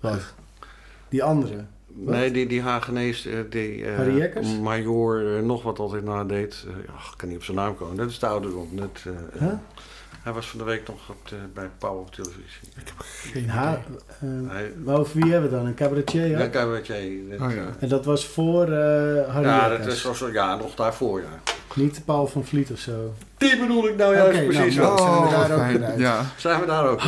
Wat? Die andere. Wat? nee, die, die Hagenees, eh, die eh, major, eh, nog wat altijd nadeed, ja, ik kan niet op zijn naam komen, dat is de eh, Huh? eh, hij was van de week nog op de, bij Pauw op televisie. Geen Ha, idee. eh, Hij, maar over wie hebben we dan? Een cabaretier, ja? ja, cabaretier, dat, Oh, ja. En dat was voor eh Harry ja, dat Jekkers. zo, ja, nog daarvoor, ja. Niet Paul van Vliet of zo. Die bedoel ik nou juist Oké, precies nou, zo. zijn we daar ook fijn. weer uit. Ja. Zijn we daar ook?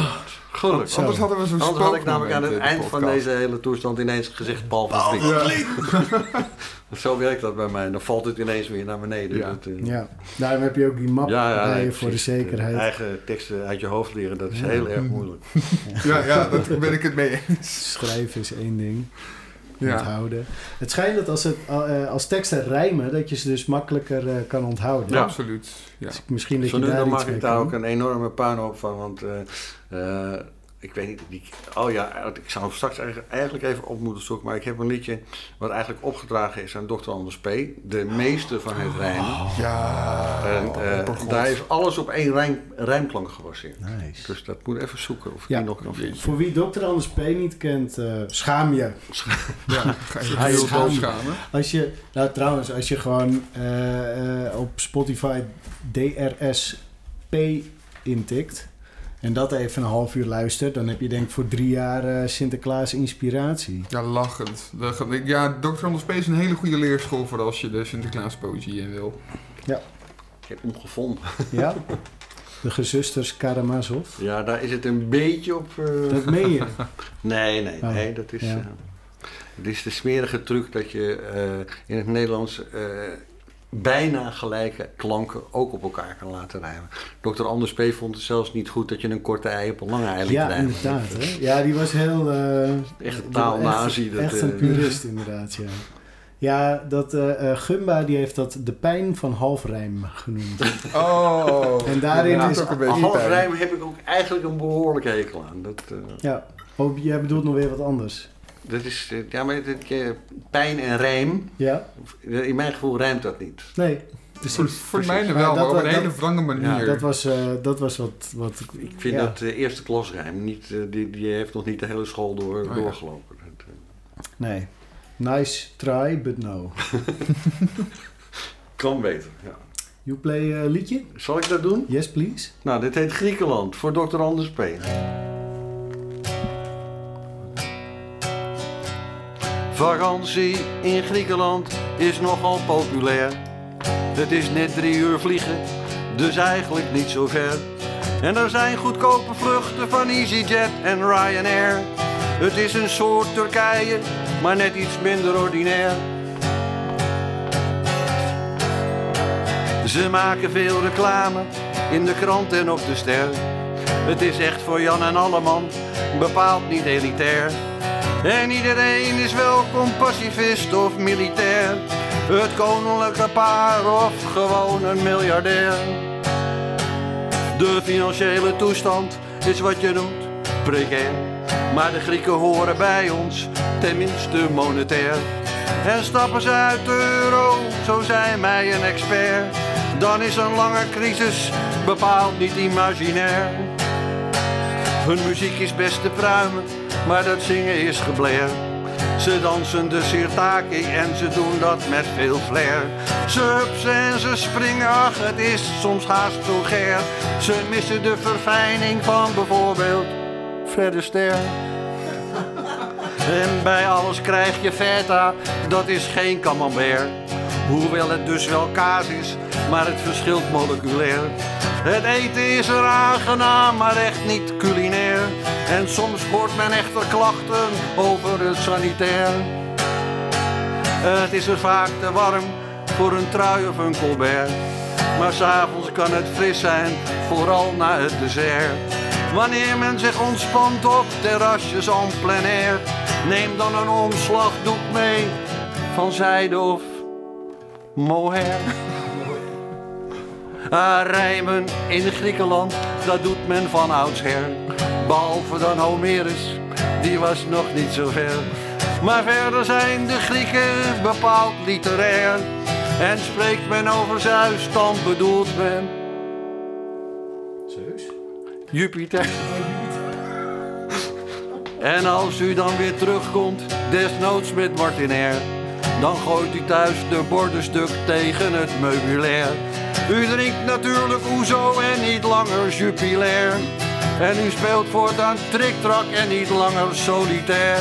Gelukkig. Zo. Anders hadden we zo'n Anders had ik namelijk aan het eind van deze hele toestand ineens gezegd Paul van Vliet. Ja. Zo werkt dat bij mij. Dan valt het ineens weer naar beneden. Ja. Dat, eh, Ja, daarom heb je ook die map ja, ja, bij je voor de zekerheid. Eigen teksten uit je hoofd leren, dat is Ja. heel erg moeilijk. Ja, ja, daar ben ik het mee eens. Schrijven is één ding. Ja. Onthouden. Het schijnt dat als, het, eh, als teksten rijmen, dat je ze dus makkelijker eh, kan onthouden. Ja. Absoluut. Ja. Dus misschien dat Zo je nu daar dan iets maak mee ik daar ook een enorme puinhoop van. Want eh, eh, ik weet niet, die, oh ja, ik zou hem straks eigenlijk- even op moeten zoeken. Maar ik heb een liedje wat eigenlijk opgedragen is aan Dr. Anders P. De meeste van het rijmen. Ja. En eh, oppergod. daar is alles op één rijm, rijmklank gebaseerd. Nice. Dus dat moet even zoeken of ik Ja. die nog kan vinden. Voor wie Dr. Anders P. niet kent, eh, schaam je. Ja, ga je schaam. schamen. Als je, nou trouwens, als je gewoon eh, op Spotify DRSP intikt en dat even een half uur luistert, dan heb je denk ik voor drie jaar eh, Sinterklaas inspiratie. Ja, lachend. Ja, Dr. Anders P is een hele goede leerschool voor als je de Sinterklaas poëzie in wil. Ik heb hem gevonden. Ja? De gezusters Karamazov. Ja, daar is het een beetje op. eh, Dat meen je. Nee, nee, Oh, nee. Dat is, ja. eh, het is de smerige truc dat je eh, in het Nederlands eh, bijna gelijke klanken ook op elkaar kan laten rijmen. Dr. Anders P. vond het zelfs niet goed dat je een korte ei op een lange ei liet Ja, rijmen. inderdaad. Hè? Ja, die was heel... eh, Echt een taalnazi. Echt, dat, echt eh, een purist inderdaad, ja. Ja, dat eh, eh, Gumba die heeft dat de pijn van halfrijm genoemd. Oh. En daarin dat is ook een Een beetje half pijn. rijm heb ik ook eigenlijk een behoorlijke hekel aan. Dat, eh, Ja. Oh, jij bedoelt nog weer wat anders. Dat is, eh, ja, maar dit, pijn en rijm, Ja? in mijn gevoel rijmt dat niet. Nee, Voor, precies. voor mij Maar wel, dat- maar op een dat- hele wrange manier. Dat was, eh, dat was wat... wat Ik vind ja. dat de eerste klasrijm, niet, eh, die, die heeft nog niet de hele school door, Oh, ja. doorgelopen. Nee. Nice try, but no. kan beter, ja. You play eh, liedje? Zal ik dat doen? Yes, please. Nou, dit heet Griekenland voor Dr. Anders P. Vakantie in Griekenland is nogal populair. Het is net drie uur vliegen, dus eigenlijk niet zo ver. En er zijn goedkope vluchten van EasyJet en Ryanair. Het is een soort Turkije, maar net iets minder ordinair. Ze maken veel reclame in de krant en op de ster. Het is echt voor Jan en Alleman, bepaald niet elitair. En iedereen is welkom, pacifist of militair. Het koninklijke paar of gewoon een miljardair. De financiële toestand is wat je noemt precair. Maar de Grieken horen bij ons, tenminste monetair. En stappen ze uit de euro, zo zijn mij een expert. Dan is een lange crisis bepaald niet imaginair. Hun muziek is best te pruimen, maar dat zingen is gebleer. Ze dansen de sirtaki en ze doen dat met veel flair. Ze hupsen en ze springen, ach het is soms haast vulgair. Ze missen de verfijning van bijvoorbeeld Fred Astaire. En bij alles krijg je feta, dat is geen camembert. Hoewel het dus wel kaas is, maar het verschilt moleculair. Het eten is er aangenaam, maar echt niet culinair. En soms hoort men echter klachten over het sanitair. Het is er vaak te warm voor een trui of een colbert. Maar s'avonds kan het fris zijn, vooral na het dessert. Wanneer men zich ontspant op terrasjes en plein air, neem dan een omslagdoek mee van zijde of mohair. Ah, rijmen in Griekenland, dat doet men van oudsher. Behalve dan Homerus, die was nog niet zo ver. Maar verder zijn de Grieken bepaald literair. En spreekt men over Zeus, dan bedoelt men Zeus? Jupiter. En als u dan weer terugkomt, desnoods met Martinair, dan gooit u thuis de borden stuk tegen het meubilair. U drinkt natuurlijk Oezo en niet langer Jupiler. En u speelt voortaan triktrak en niet langer solitair.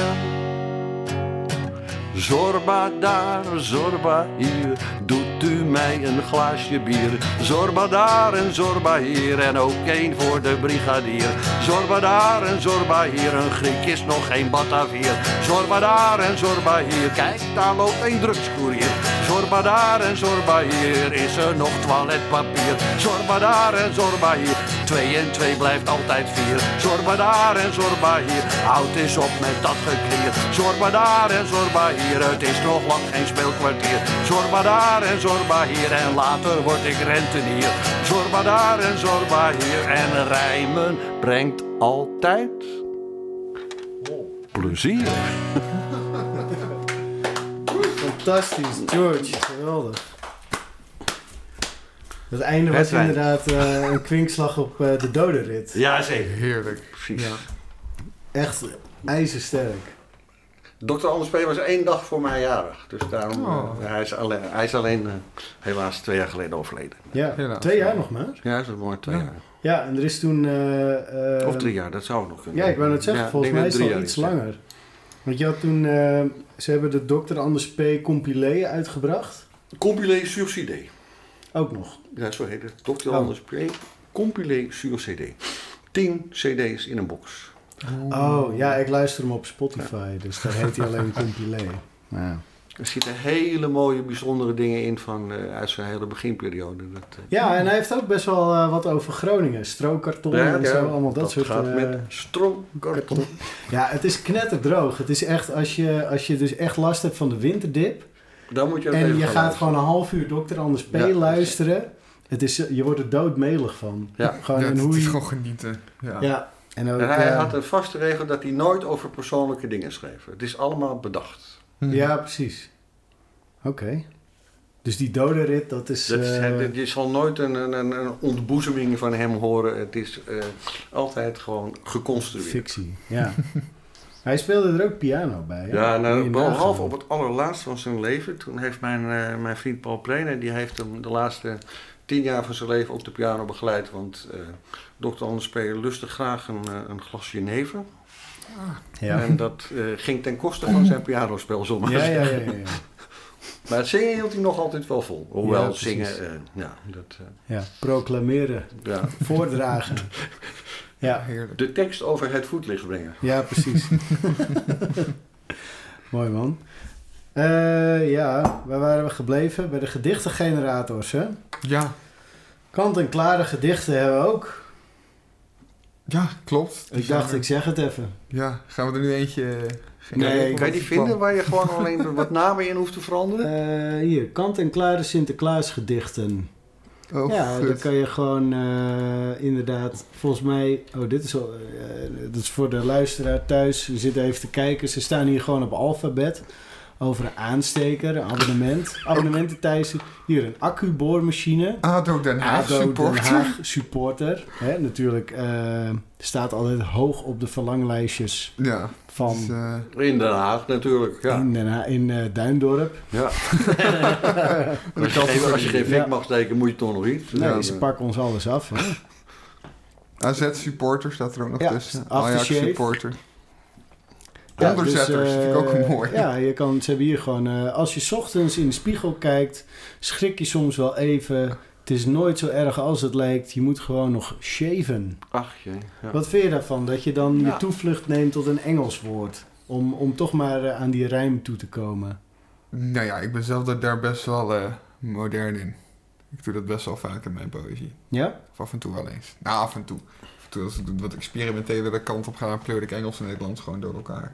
Zorba daar, zorba hier, doet mij een glaasje bier. Zorba daar en zorba hier en ook één voor de brigadier. Zorba daar en zorba hier, een Griek is nog geen Batavier. Zorba daar en zorba hier, kijk daar loopt een drugskoerier. Zorba daar en zorba hier, is er nog toiletpapier. Zorba daar en zorba hier, twee en twee blijft altijd vier. Zorba daar en zorba hier, houd eens op met dat geklier. Zorba daar en zorba hier, het is nog lang geen speelkwartier. Zorba daar en zorba hier, en later word ik rentenier. Zorba daar en zorba hier, en rijmen brengt altijd plezier. Fantastisch, George. Geweldig. Het einde was inderdaad eh, een kwinkslag op eh, de dodenrit. Ja, zeker. Heerlijk. Precies. Ja. Echt ijzersterk. Dr. Anders P. was één dag voor mij jarig. Dus daarom, Oh. eh, hij is alleen, hij is alleen eh, helaas twee jaar geleden overleden. Ja, Helaas. twee jaar nog maar. Ja, dat is mooi, twee Ja. jaar. Ja, en er is toen... eh, eh, Of drie jaar, dat zou nog kunnen. Ja, ik wou net zeggen, Ja, volgens mij is dat het al iets langer. Want je had toen... eh, ze hebben de Dr. Anders P. compilé uitgebracht. Compilé sur CD. Ook nog. Ja, zo heet het. Dr. Oh. Anders P. Compilé sur CD. Tien CD's in een box. Oh, ja, ik luister hem op Spotify. Dus daar heet hij alleen compilé. Ja. Er zitten hele mooie, bijzondere dingen in van, eh, uit zijn hele beginperiode. Dat, eh, ja, en hij heeft ook best wel eh, wat over Groningen. Strookkarton en zo. Allemaal dat, soort... gaat met stroomkarton. Ja, het is knetterdroog. Het is echt, als je, als je dus echt last hebt van de winterdip... Dan moet je en je gaat luisteren. gewoon een half uur Dr. Anders P. Ja. luisteren... Het is, je wordt er doodmelig van. Ja. Gewoon Ja, en het, hoe het is je- gewoon genieten. Ja. En ook... En hij eh, had een vaste regel dat hij nooit over persoonlijke dingen schreef. Het is allemaal bedacht. Hm. Ja, precies. Oké. Dus die dodenrit, dat is... Dat is, eh, je zal nooit een, een, een een ontboezeming van hem horen. Het is eh, altijd gewoon geconstrueerd. fictie, ja. Hij speelde er ook piano bij. hè? Ja, nou, behalve op het allerlaatste van zijn leven. Toen heeft mijn, eh, mijn vriend Paul Prene, die heeft hem de laatste tien jaar van zijn leven op de piano begeleid. Want eh dokter Anders P. lustte graag een, eh, een glas Genever. Ja. En dat eh, ging ten koste van zijn pianospel, zullen we maar Ja, ja, ja, ja, ja. Maar het zingen hield hij nog altijd wel vol. Hoewel zingen, eh, ja, dat, eh, ja. Proclameren, ja. voordragen. Ja, Heerlijk. De tekst over het voetlicht brengen. ja, precies. Mooi man. Eh, ja, waar waren we gebleven? Bij de gedichtengenerators, hè? Ja. Kant-en-klare gedichten hebben we ook. Ja, klopt. Ik dacht, ik zeg het even. Ja, gaan we er nu eentje... Nee, Kan je die vinden waar je gewoon alleen wat namen in hoeft te veranderen? Eh, hier, kant-en-klare Sinterklaas gedichten. Oh, ja, goed. dan kan je gewoon eh, inderdaad, volgens mij, oh dit is, al, eh, dat is voor de luisteraar thuis, we zitten even te kijken, ze staan hier gewoon op alfabet. Over een aansteker, een abonnement, abonnementen Thijs. Hier een accuboormachine. ADO Den Haag ADO supporter. Den Haag supporter. Hè, natuurlijk eh, staat altijd hoog op de verlanglijstjes Ja. van dus, eh, In Den Haag natuurlijk, ja. in, Den in eh, Duindorp. ja. Als, je geen, als je geen vink Ja. mag steken, moet je toch nog iets. Nee, Ja, ze pakken ons alles af. Hè? AZ supporter staat er ook nog Ja, tussen. Ajax supporter. Ja, Onderzetters, dus, vind ik ook eh, mooi. Ja, je kan, ze hebben hier gewoon... eh, als je 's ochtends in de spiegel kijkt, schrik je soms wel even. Het is nooit zo erg als het lijkt. Je moet gewoon nog shaven. Ach jee. Ja. Wat vind je daarvan? Dat je dan Ja. je toevlucht neemt tot een Engels woord. Om, om toch maar eh, aan die rijm toe te komen. Nou ja, ik ben zelf daar best wel modern in. Ik doe dat best wel vaak in mijn poëzie. Ja? Of af en toe wel eens. Nou, af en toe. Af en toe als ik wat experimentele kant op ga, pleur ik Engels en Nederlands gewoon door elkaar.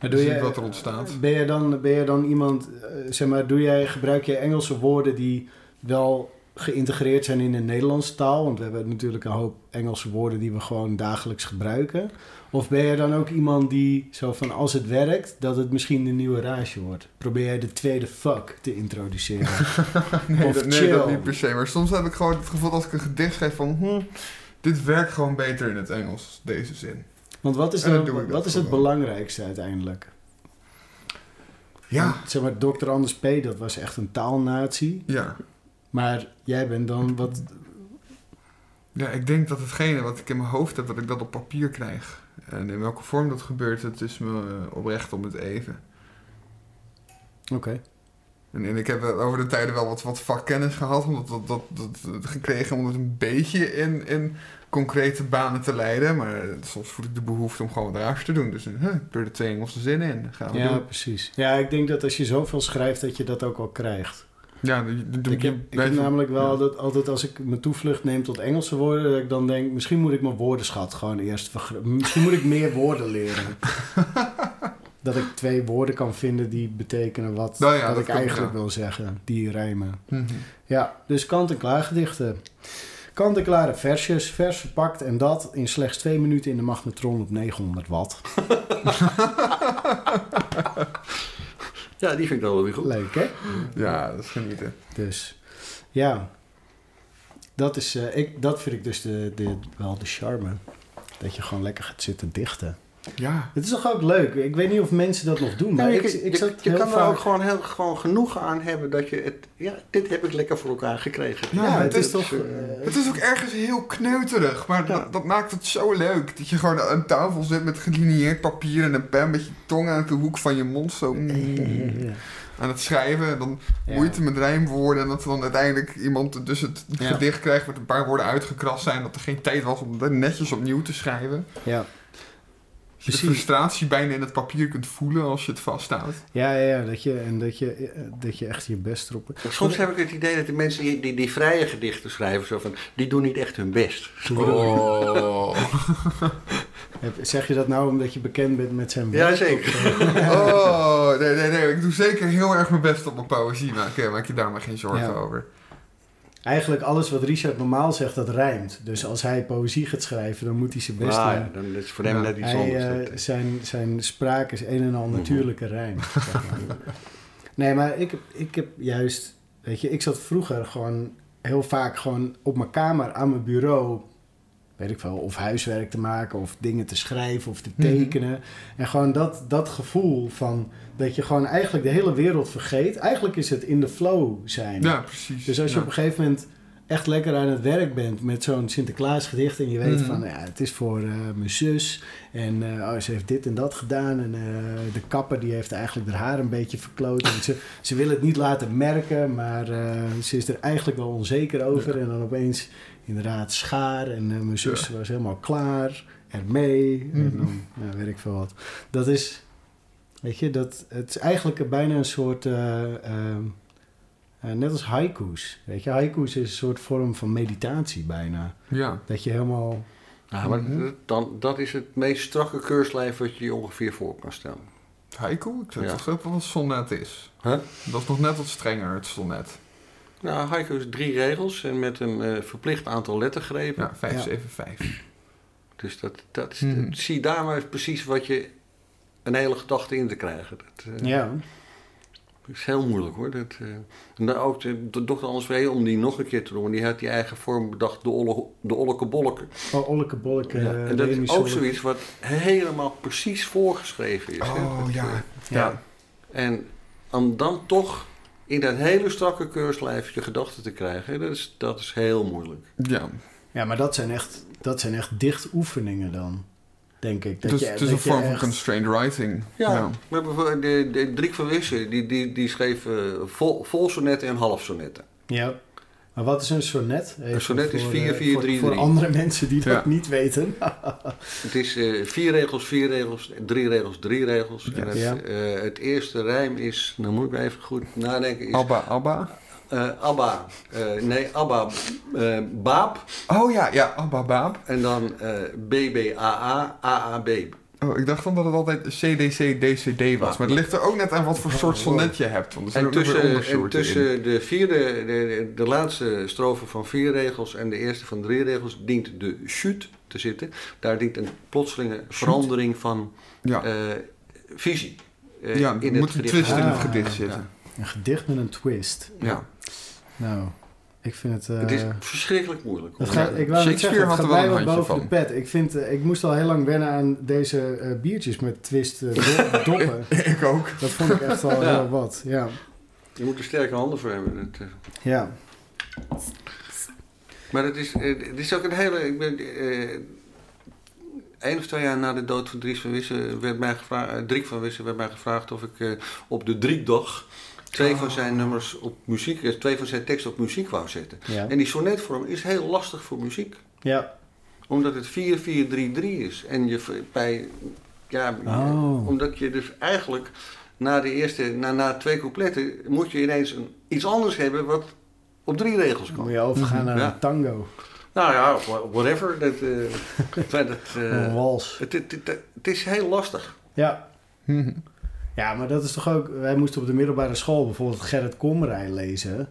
Maar doe jij, wat er ontstaat. Ben je dan, ben je dan iemand, uh, zeg maar, doe jij, gebruik je Engelse woorden die wel geïntegreerd zijn in de Nederlandse taal? Want we hebben natuurlijk een hoop Engelse woorden die we gewoon dagelijks gebruiken. Of ben je dan ook iemand die zo van als het werkt, dat het misschien de nieuwe rage wordt? Probeer jij de tweede fuck te introduceren? nee, of dat, nee, dat niet per se. Maar soms heb ik gewoon het gevoel als ik een gedicht schrijf van... Hm, dit werkt gewoon beter in het Engels, deze zin. Want wat is, dan, wat is het belangrijkste uiteindelijk? Ja. Want, zeg maar, Dr. Anders P., dat was echt een taalnatie. Ja. Maar jij bent dan wat... Ja, ik denk dat hetgene wat ik in mijn hoofd heb, dat ik dat op papier krijg. En in welke vorm dat gebeurt, het is me eh, oprecht om het even. Oké. En, en, ik heb over de tijden wel wat, wat vakkennis gehad, omdat dat, dat, dat, gekregen om het een beetje in, in concrete banen te leiden. Maar soms voel ik de behoefte om gewoon wat te doen. Dus huh, ik er de twee Engelse zinnen in. Gaan we ja, precies. Ja, ik denk dat als je zoveel schrijft, dat je dat ook wel krijgt. Ja, ik heb, ik heb namelijk wel dat altijd als ik mijn toevlucht neem tot Engelse woorden, dat ik dan denk, misschien moet ik mijn woordenschat gewoon eerst Misschien moet ik meer woorden leren. dat ik twee woorden kan vinden die betekenen wat, nou wat ik eigenlijk wil zeggen, die rijmen. Mhm. Ja, dus kant-en-klaar gedichten. Kant-en-klare versjes, vers verpakt en dat in slechts twee minuten in de magnetron op 900 watt. Ja, die vind ik dan wel weer goed. Leuk, hè? Ja, dat is genieten. Dus, ja. Dat, is, uh, ik, dat vind ik dus de, de, wel de charme. Dat je gewoon lekker gaat zitten dichten. Ja. Het is toch ook leuk? Ik weet niet of mensen dat nog doen. Maar ik, ik, je, je kan er ook gewoon, heel, gewoon genoeg aan hebben dat je het... Ja, dit heb ik lekker voor elkaar gekregen. Ja, het, is, toch... Uh, het is ook ergens heel kneuterig. Maar dat, dat, maakt het zo leuk. Dat je gewoon aan tafel zit met gelinieerd papier en een pen... met je tong aan de hoek van je mond zo... aan het schrijven. En dan moeite met rijmwoorden. En dat dan uiteindelijk iemand dus het gedicht krijgt... met een paar woorden uitgekrast zijn. Dat er geen tijd was om dat netjes opnieuw te schrijven. Ja je de frustratie bijna in het papier kunt voelen als je het vasthoudt. Ja, ja, ja dat je, en dat je, dat je echt je best erop... Soms heb ik het idee dat de mensen die, die, die vrije gedichten schrijven, zo van, die doen niet echt hun best. Oh. zeg je dat nou omdat je bekend bent met zijn werk? Ja, zeker. oh, nee, nee, nee. Ik doe zeker heel erg mijn best op mijn poëzie. Maak, maak je daar maar geen zorgen over eigenlijk alles wat Richard normaal zegt, dat rijmt. Dus als hij poëzie gaat schrijven, dan moet hij zijn best ah, doen. Dan is voor hem net iets anders. Uh, zijn, zijn spraak is een en al mhm. natuurlijke rijm. nee, maar ik, ik heb juist... Weet je, ik zat vroeger gewoon heel vaak gewoon op mijn kamer aan mijn bureau weet ik wel, of huiswerk te maken of dingen te schrijven of te mhm. tekenen. En gewoon dat, dat gevoel van dat je gewoon eigenlijk de hele wereld vergeet. Eigenlijk is het in de flow zijn. Ja, precies. Dus als je op een gegeven moment echt lekker aan het werk bent met zo'n Sinterklaas gedicht en je weet mhm. van ja, het is voor uh, mijn zus en uh, oh, ze heeft dit en dat gedaan en uh, de kapper die heeft eigenlijk haar haar een beetje verkloot en ze, ze wil het niet laten merken, maar ze is er eigenlijk wel onzeker over en dan opeens inderdaad schaar. En uh, mijn zus was helemaal klaar ermee. En mhm. dan ja, weet ik veel wat. Dat is, weet je, dat, het is eigenlijk bijna een soort, uh, net als haiku's. Weet je, haiku's is een soort vorm van meditatie bijna. Ja. Dat je helemaal... Ja, maar mhm. dan, dat is het meest strakke keurslijf wat je je ongeveer voor kan stellen. Haiku? Ik zeg ja. toch dat het sonnet is. Huh? Dat is nog net wat strenger, het sonnet. Nou, haiku is drie regels en met een uh, verplicht aantal lettergrepen. Ja, 5, 7, 5. Dus dat, dat, is, hmm. zie daar maar precies wat je een hele gedachte in te krijgen. Dat, uh, ja. Dat is heel moeilijk hoor. Dat, uh, en dan ook de, de dokter Anders Vree, om die nog een keer te doen, die had die eigen vorm bedacht, de, olle, de olleke bolleke. Oh, olleke bolleke. Ja, en dat is ook zoiets wat helemaal precies voorgeschreven is. Oh hè? ja. ja. ja. En om dan toch in dat hele strakke keurslijf je gedachten te krijgen, dat is, dat is heel moeilijk. Ja. Ja, maar dat zijn echt, dat zijn echt dichtoefeningen dan, denk ik. Dat dus, je, het is een vorm van constrained writing. Ja, ja. maar bijvoorbeeld de, de Driek van Wissen, die, die, die schreef uh, vol, vol sonetten en half sonetten. Ja. Maar wat is een sonnet? een sonnet is 4-4-3-3. Voor, voor, andere mensen die dat niet weten. het is uh, vier regels, vier regels, drie regels, drie regels. En het, ja. uh, het eerste rijm is, nou moet ik even goed nadenken. Is, Abba, Abba? Uh, Abba, nee, Abba, Baap. Oh ja, ja, Abba, Baap. En dan BBAA, AAB. Oh, ik dacht dan dat het altijd CDC, DCD was. Maar het ligt er ook net aan wat voor soort sonnet je hebt. Want er en tussen, en tussen de vierde, de, de, laatste strofe van vier regels en de eerste van drie regels dient de chute te zitten. Daar dient een plotselinge verandering van ja. uh, visie. Uh, ja, in het moet een twist in het gedicht zitten. Een gedicht met een twist. Ja. Nou, ik vind het... Uh, het is verschrikkelijk moeilijk. Gaat, ik wou Shakespeare zeggen, had er wel een boven van. de pet. Ik, vind, uh, ik moest al heel lang wennen aan deze uh, biertjes met twist doppen. ik ook. Dat vond ik echt wel ja. heel wat, ja. Je moet er sterke handen voor hebben. Het, ja. Maar het is, het is ook een hele... Ik ben, Eén of twee jaar na de dood van Dries van Wissen werd mij gevraagd, Driek van Wissen werd mij gevraagd of ik op de Driekdag twee van zijn nummers op muziek, eh, twee van zijn teksten op muziek wou zetten. En die sonnetvorm is heel lastig voor muziek. Ja. Omdat het 4-4-3-3 is. En je bij, ja, oh. omdat je dus eigenlijk na de eerste, na, na twee coupletten, moet je ineens een, iets anders hebben wat op drie regels kan. Moet je overgaan naar een tango. Nou ja, whatever. Dat, uh, dat, uh, een wals. Het, het, het, het, is heel lastig. Ja. Ja, maar dat is toch ook... Wij moesten op de middelbare school bijvoorbeeld Gerrit Komrij lezen.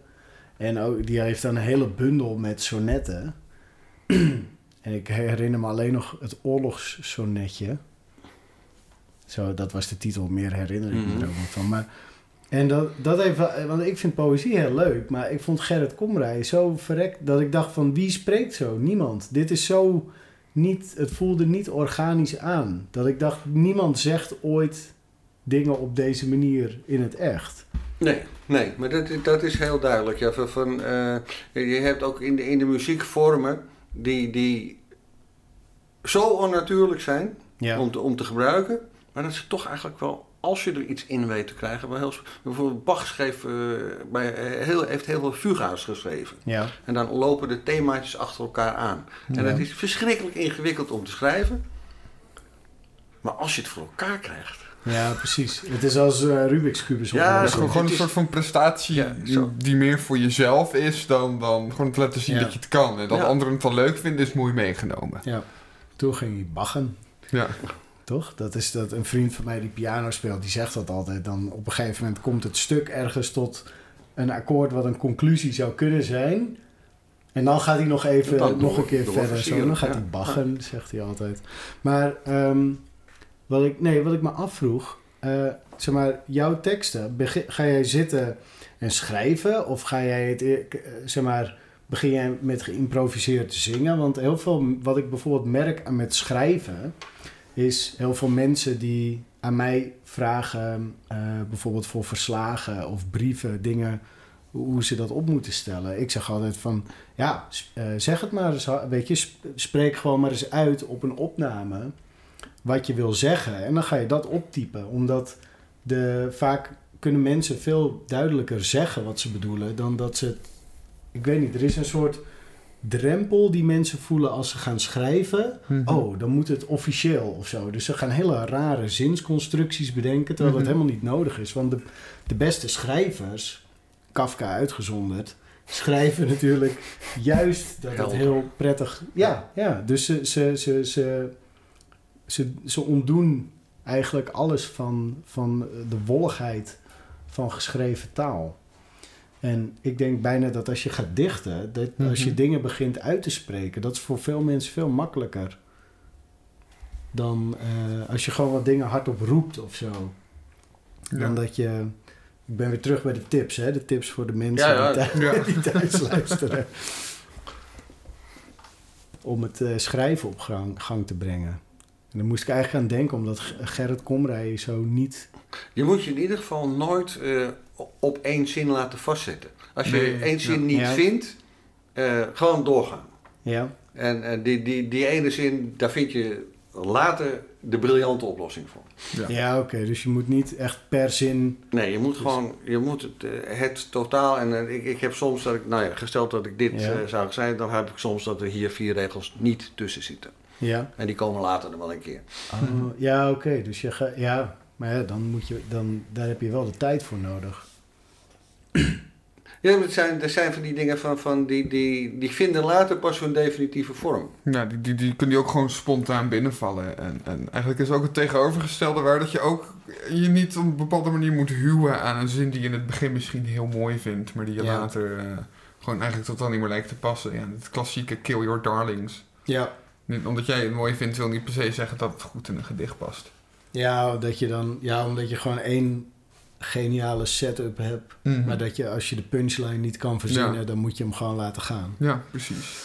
En ook, die heeft dan een hele bundel met sonnetten. en ik herinner me alleen nog het oorlogssonnetje. Zo, dat was de titel. Meer herinner ik me mm er ook niet van. Maar, en dat, dat even... Want ik vind poëzie heel leuk. Maar ik vond Gerrit Komrij zo verrekt... dat ik dacht van... Wie spreekt zo? Niemand. Dit is zo... Niet, het voelde niet organisch aan. Dat ik dacht, niemand zegt ooit dingen op deze manier in het echt. Nee, nee, maar dat, dat is heel duidelijk. Ja, van, uh, je hebt ook in de, in de muziek vormen die, die zo onnatuurlijk zijn om, te, om te gebruiken, maar dat ze toch eigenlijk wel, als je er iets in weet te krijgen, heel, bijvoorbeeld Bach schreef, uh, bij, uh, heel, heeft heel veel fuga's geschreven. Ja. En dan lopen de themaatjes achter elkaar aan. En dat is verschrikkelijk ingewikkeld om te schrijven, maar als je het voor elkaar krijgt ja, precies. Het is als uh, Rubik's Cubus. Ja, het is gewoon, een soort van prestatie die, meer voor jezelf is dan, dan gewoon te laten zien dat je het kan. En dat anderen het wel leuk vinden, is mooi meegenomen. Ja. Toen ging hij baggen. Ja. Toch? Dat is dat een vriend van mij die piano speelt, die zegt dat altijd. Dan op een gegeven moment komt het stuk ergens tot een akkoord wat een conclusie zou kunnen zijn. En dan gaat hij nog even, nog een keer verder. Zo, dan gaat hij baggen, zegt hij altijd. Maar um, wat ik, nee, wat ik me afvroeg, uh, zeg maar, jouw teksten, ga jij zitten en schrijven of ga jij het, eh, zeg maar, begin jij met geïmproviseerd te zingen? Want heel veel, wat ik bijvoorbeeld merk met schrijven, is heel veel mensen die aan mij vragen, uh, bijvoorbeeld voor verslagen of brieven, dingen, hoe ze dat op moeten stellen. Ik zeg altijd van, ja, zeg het maar eens, weet je, spreek gewoon maar eens uit op een opname wat je wil zeggen. En dan ga je dat optypen. Omdat de, vaak kunnen mensen veel duidelijker zeggen wat ze bedoelen dan dat ze het. Ik weet niet, er is een soort drempel die mensen voelen als ze gaan schrijven. Mhm. Oh, dan moet het officieel of zo. Dus ze gaan hele rare zinsconstructies bedenken, terwijl dat mhm. helemaal niet nodig is. Want de, de beste schrijvers, Kafka uitgezonderd, schrijven natuurlijk juist dat het heel prettig... Ja, ja dus ze, ze, ze, ze ze, ze ontdoen eigenlijk alles van, van de wolligheid van geschreven taal. En ik denk bijna dat als je gaat dichten, dat als je mhm. dingen begint uit te spreken, dat is voor veel mensen veel makkelijker dan uh, als je gewoon wat dingen hardop roept of zo. Dan dat je. Ik ben weer terug bij de tips, hè? De tips voor de mensen ja, ja. Die, thuis, die, thuis, luisteren. Om het uh, schrijven op gang, gang te brengen. En daar moest ik eigenlijk aan denken, omdat Gerrit Komrij zo niet... Je moet je in ieder geval nooit uh, op één zin laten vastzetten. Als je één zin niet vindt, uh, gewoon doorgaan. Ja. En uh, die, die, die ene zin, daar vind je later de briljante oplossing voor. Ja, ja oké. Dus je moet niet echt per zin... Nee, je moet gewoon... Je moet het, eh, het totaal... En eh, ik, ik heb soms dat ik... Nou ja, gesteld dat ik dit Ja. eh, zou zijn... Dan heb ik soms dat er hier vier regels niet tussen zitten. Ja, En die komen later er wel een keer. oh, ja oké. Dus je gaat... Ja, maar ja, dan moet je... Dan, daar heb je wel de tijd voor nodig. Ja, maar het zijn, er zijn van die dingen van... van die, die, die vinden later pas hun definitieve vorm. Ja, die, die, die kunnen die ook gewoon spontaan binnenvallen. En, en eigenlijk is ook het tegenovergestelde waar dat je ook je niet op een bepaalde manier moet huwen aan een zin die je in het begin misschien heel mooi vindt, maar die je Ja. later eh, gewoon eigenlijk totaal niet meer lijkt te passen. Ja, het klassieke kill your darlings. Ja. Niet, omdat jij het mooi vindt, wil niet per se zeggen dat het goed in een gedicht past. Ja, dat je dan... Ja, omdat je gewoon één geniale setup hebt. Maar dat je, als je de punchline niet kan verzinnen, Ja. dan moet je hem gewoon laten gaan. Ja, precies.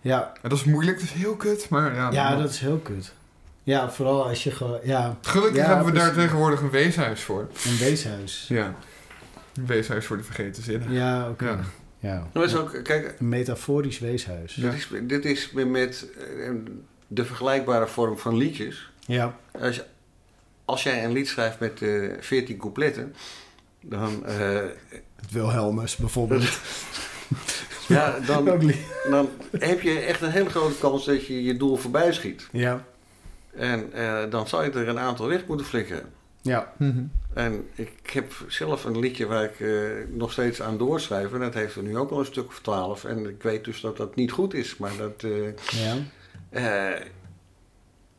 Ja, En dat is moeilijk, dat is heel kut, maar ja. ja dat is heel kut. Ja, vooral als je gewoon... Ja, Gelukkig Ja, hebben we daar tegenwoordig een weeshuis voor. een weeshuis. Ja. Een weeshuis voor de vergeten zinnen. Ja, oké. Ja. Maar het is ook, kijk, Een metaforisch weeshuis. Dit is, dit is met- eh, de vergelijkbare vorm van liedjes. Ja. Als, je- als jij een lied schrijft met eh 14 coupletten, dan, eh, Het Wilhelmus bijvoorbeeld. ja, dan, dan heb je echt een hele grote kans dat je je doel voorbij schiet. ja. En dan zou je er een aantal weg moeten flikkeren. Ja. Mhm. En ik heb zelf een liedje waar ik eh, nog steeds aan doorschrijf. En dat heeft er nu ook al een stuk of twaalf. En ik weet dus dat dat niet goed is. Maar dat, eh, Ja. eh,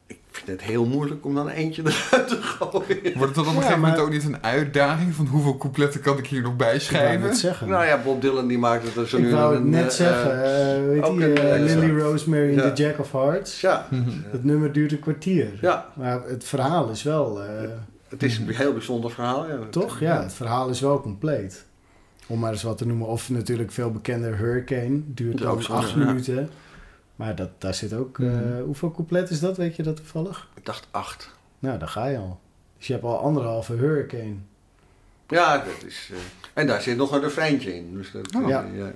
ik vind het heel moeilijk om dan eentje eruit te gooien. Wordt het dan op een Ja, gegeven moment maar- ook niet een uitdaging van hoeveel coupletten kan ik hier nog Ik bijschrijven? het zeggen. Nou ja, Bob Dylan die maakt het er zo ik nu wou het een, net zeggen. weet ook je, een, Lily. Rosemary Ja. in The Jack of Hearts. Ja. Het nummer duurt een kwartier. ja, Maar het verhaal is wel... eh, het is een heel bijzonder verhaal. Ja. toch? Ja, het verhaal is wel compleet. Om maar eens wat te noemen. Of natuurlijk veel bekender Hurricane. Duurt ook zo, acht ja. minuten. Maar dat, daar zit ook... eh, Mhm. hoeveel couplet is dat? Weet je dat toevallig? Ik dacht acht. Nou, daar ga je al. Dus je hebt al anderhalve Hurricane. Ja, dat is... eh, en daar zit nog een refreintje in. Dus dat, Oh. eh, Ja. ja.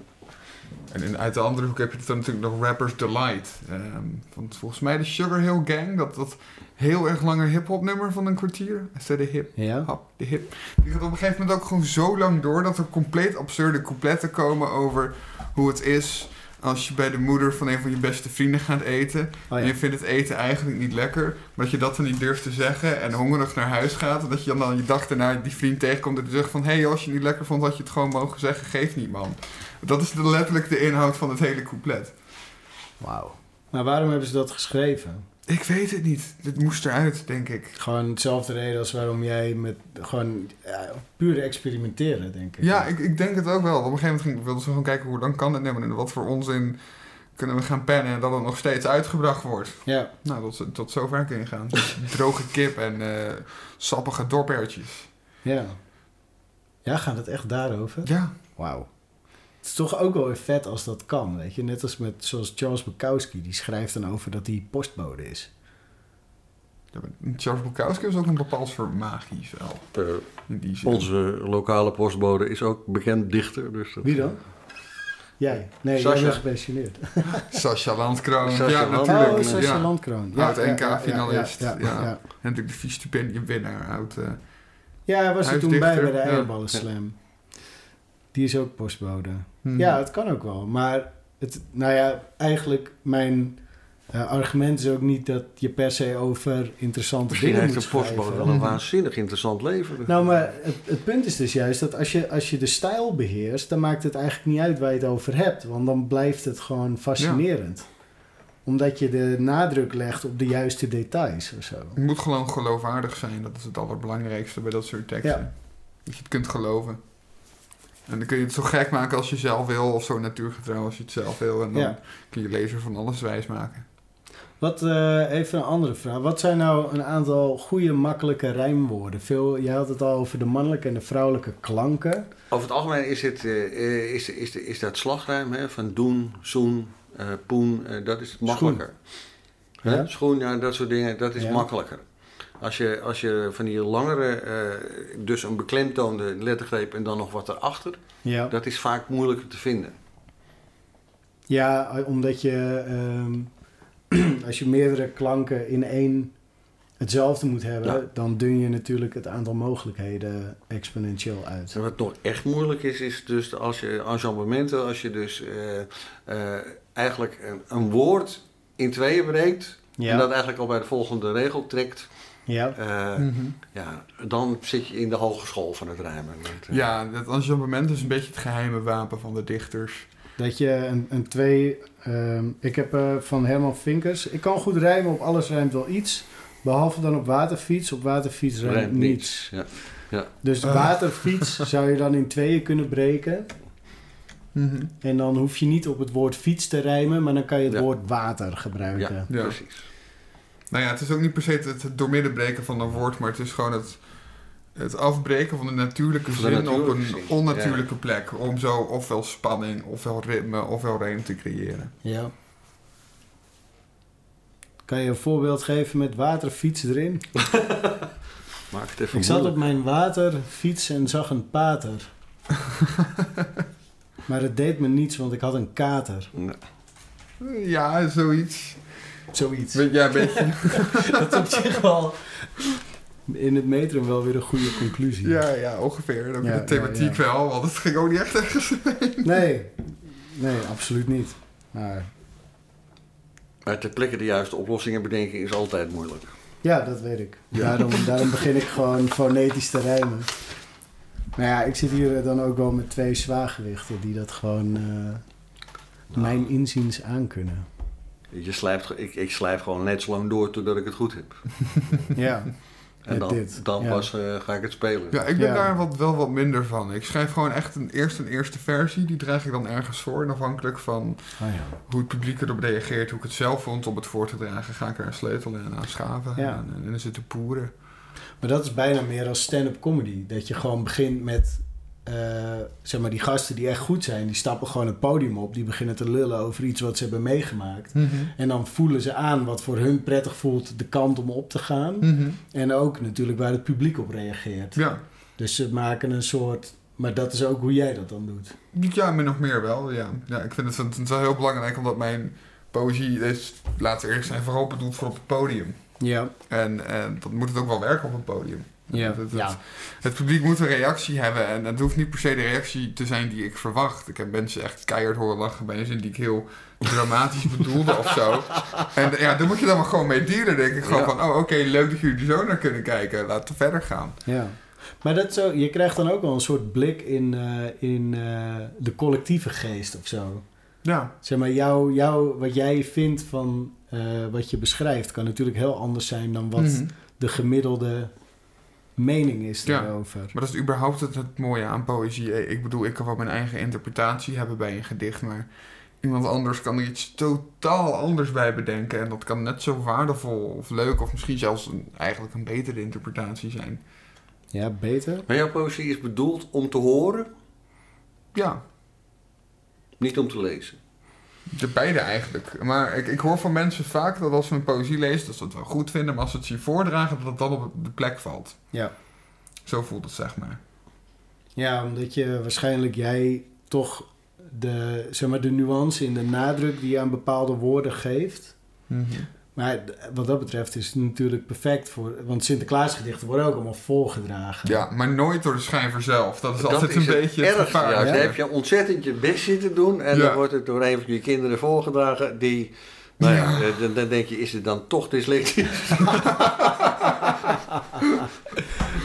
En in, uit de andere hoek heb je dan natuurlijk nog Rapper's Delight. Ehm, want volgens mij de Sugar Hill Gang, dat, dat heel erg lange hip-hop nummer van een kwartier. I said de hip, Ja? hop, de hip. Die gaat op een gegeven moment ook gewoon zo lang door dat er compleet absurde coupletten komen over hoe het is als je bij de moeder van een van je beste vrienden gaat eten. Oh En je vindt het eten eigenlijk niet lekker, maar dat je dat dan niet durft te zeggen en hongerig naar huis gaat. En dat je dan, dan je dag daarna die vriend tegenkomt en die zegt van... Hé, hey, als je het niet lekker vond, had je het gewoon mogen zeggen. Geef niet, man. Dat is de, letterlijk de inhoud van het hele couplet. Wauw. Maar waarom hebben ze dat geschreven? Ik weet het niet. Dit moest eruit, denk ik. Gewoon hetzelfde reden als waarom jij met... Gewoon ja, puur experimenteren, denk ik. Ja, ik, ik denk het ook wel. Op een gegeven moment ging, wilden ze gewoon kijken hoe dan kan het nemen en wat voor onzin kunnen we gaan pennen en dat het nog steeds uitgebracht wordt. Ja. Nou, tot, tot zover kun je gaan. Droge kip en eh, sappige dorpertjes. Ja. Ja, gaat het echt daarover? Ja. Wauw. Het is toch ook wel weer vet als dat kan, weet je. Net als met, zoals Charles Bukowski, die schrijft dan over dat hij postbode is. Ja, Charles Bukowski is ook een bepaald soort magie wel. Eh, In die zin. onze lokale postbode is ook bekend dichter. Dus dat, Wie dan? Jij? Nee, Sascha. jij bent gepensioneerd. Sascha Landkroon. Sascha ja, Landkroon. natuurlijk. Oh, Sascha ja. Landkroon. Oud NK-finalist. Ja, ja, Ja. ja. En natuurlijk de vice stipendiumwinnaar. Oud, eh, Ja, hij was er toen bij bij de ja. Eierballen Slam. Die is ook postbode. hmm. Ja, het kan ook wel. Maar het, nou ja, eigenlijk mijn eh, argument is ook niet dat je per se over interessante Misschien dingen heeft moet een postbode wel een waanzinnig interessant leven. Nou, maar het, het punt is dus juist dat als je, als je de stijl beheerst, dan maakt het eigenlijk niet uit waar je het over hebt. Want dan blijft het gewoon fascinerend. Omdat je de nadruk legt op de juiste details of zo. Het moet gewoon geloofwaardig zijn. Dat is het allerbelangrijkste bij dat soort teksten. Ja. Dat je het kunt geloven. En dan kun je het zo gek maken als je zelf wil. Of zo natuurgetrouw als je het zelf wil. En dan Ja. kun je lezer van alles wijs maken. Wat, eh, even een andere vraag. Wat zijn nou een aantal goede, makkelijke rijmwoorden? Veel, je had het al over de mannelijke en de vrouwelijke klanken. Over het algemeen is, het, eh, eh, is, is, is dat slagruim hè, van doen, zoen, eh, poen, eh, dat is makkelijker. Hè? Ja. Schoen, ja, dat soort dingen, dat is Ja. makkelijker. Als je, als je van die langere, eh, dus een beklemtoonde lettergreep en dan nog wat erachter, Ja, dat is vaak moeilijker te vinden. ja omdat je... ehm, als je meerdere klanken in één hetzelfde moet hebben, dan dun je natuurlijk het aantal mogelijkheden exponentieel uit. En wat nog echt moeilijk is, is dus als je enjambementen, als je dus uh, eigenlijk een, een, woord in tweeën breekt en dat eigenlijk al bij de volgende regel trekt. Ja. Uh, ja, dan zit je in de hogeschool van het rijmen. Ja, dat enjambement is een beetje het geheime wapen van de dichters. Dat je een, een twee... Uh, ik heb uh, van Herman Vinkers... Ik kan goed rijmen, op alles rijmt wel iets. Behalve dan op waterfiets. Op waterfiets rijmt niets. Ja. Ja. Dus waterfiets zou je dan in tweeën kunnen breken. Mm -hmm. En dan hoef je niet op het woord fiets te rijmen, maar dan kan je het woord water gebruiken. Ja, precies. Nou ja, het is ook niet per se het, het doormiddenbreken van een woord, maar het is gewoon het, het afbreken van de natuurlijke zin op een onnatuurlijke plek. Om zo ofwel spanning, ofwel ritme, ofwel rijm te creëren. Ja. Kan je een voorbeeld geven met waterfiets erin? Maak het even Ik zat op mijn waterfiets en zag een pater. maar het deed me niets, want ik had een kater. Ja, zoiets. Zoiets. Ja, een beetje. dat is op zich wel in het metrum wel weer een goede conclusie. Ja, ja ongeveer. Dan ja, de thematiek wel, want het ging ook niet echt ergens Nee, nee, absoluut niet. Maar maar ter plekke de juiste oplossingen bedenken is altijd moeilijk. Ja, dat weet ik. Daarom, daarom begin ik gewoon fonetisch te rijmen. Maar ja, ik zit hier dan ook wel met twee zwaargewichten die dat gewoon uh, mijn inziens aankunnen. Je slijpt, ik, ik slijf gewoon net zo lang door totdat ik het goed heb. ja. En dan, dan pas uh, ga ik het spelen. Ja, ik ben daar wat, wel wat minder van. Ik schrijf gewoon echt een eerste, een eerste versie. Die draag ik dan ergens voor. En afhankelijk van ah, ja. hoe het publiek erop reageert, hoe ik het zelf vond om het voor te dragen, ga ik er een sleutel in aan schaven. En, en, en dan zitten poeren. Maar dat is bijna meer als stand-up comedy. Dat je gewoon begint met uh, zeg maar, die gasten die echt goed zijn, die stappen gewoon het podium op. Die beginnen te lullen over iets wat ze hebben meegemaakt. Mhm. En dan voelen ze aan wat voor hun prettig voelt de kant om op te gaan. Mhm. En ook natuurlijk waar het publiek op reageert. Ja. Dus ze maken een soort... Maar dat is ook hoe jij dat dan doet. Ja, min of meer wel. Ja, ja ik vind het, het is wel heel belangrijk omdat mijn poëzie is, laat eerlijk zijn, vooral bedoeld voor op het podium. Ja. En, en dat moet het ook wel werken op een podium. Ja. Het, ja. het, publiek moet een reactie hebben en het hoeft niet per se de reactie te zijn die ik verwacht. Ik heb mensen echt keihard horen lachen bij een zin die ik heel dramatisch bedoelde of zo. En ja, daar moet je dan maar gewoon mee dealen, denk ik. Gewoon van, oh oké, leuk dat jullie er zo naar kunnen kijken. Laten we verder gaan. Ja. Maar dat zo, je krijgt dan ook wel een soort blik in, uh, in uh, de collectieve geest of zo. Ja. Zeg maar, jou, jou, wat jij vindt van uh, wat je beschrijft, kan natuurlijk heel anders zijn dan wat mm -hmm. de gemiddelde mening is daarover. maar dat is überhaupt het, het, mooie aan poëzie. Ik bedoel, ik kan wel mijn eigen interpretatie hebben bij een gedicht, maar iemand anders kan er iets totaal anders bij bedenken. En dat kan net zo waardevol of leuk of misschien zelfs een, eigenlijk een betere interpretatie zijn. Ja, beter. Maar jouw poëzie is bedoeld om te horen? Ja. Niet om te lezen? De beide eigenlijk. Maar ik, ik hoor van mensen vaak dat als ze een poëzie lezen, dat ze het wel goed vinden, maar als ze het zien voordragen, dat het dan op de plek valt. Ja. Zo voelt het, zeg maar. Ja, omdat je waarschijnlijk jij toch de, zeg maar, de nuance in de nadruk die je aan bepaalde woorden geeft. Mm maar wat dat betreft is het natuurlijk perfect voor... Want Sinterklaasgedichten worden ook allemaal voorgedragen. Ja, maar nooit door de schrijver zelf. Dat is altijd een beetje het gevaar. Ja, dan heb je ontzettend je best zitten doen... en dan wordt het door een van je kinderen voorgedragen... die... Nou ja, dan, dan, denk je, is het dan toch dyslectisch?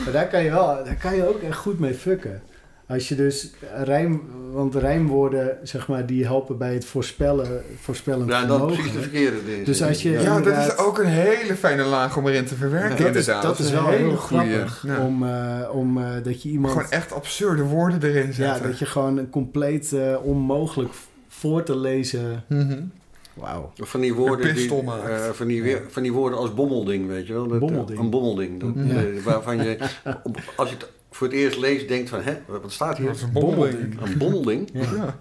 maar daar kan, je wel, daar kan je ook echt goed mee fucken. Als je dus rijm, want rijmwoorden, zeg maar, die helpen bij het voorspellen, voorspellen Ja, dat is precies de verkeerde ding. Dus als je ja, dat is ook een hele fijne laag om erin te verwerken, dat inderdaad. Is, dat is wel heel grappig, om, uh, om uh, dat je iemand... Gewoon echt absurde woorden erin zet. Ja, dat je gewoon een compleet uh, onmogelijk voor te lezen... Mm -hmm. Wauw. Van die woorden, die, uh, van, die, ja. van die woorden als bommelding, weet je wel? Dat, bommelding. Een bommelding. Dat, ja. waarvan je, als je het voor het eerst leest, denkt van, hè, wat staat hier? een bommelding. Een bommelding? Ja.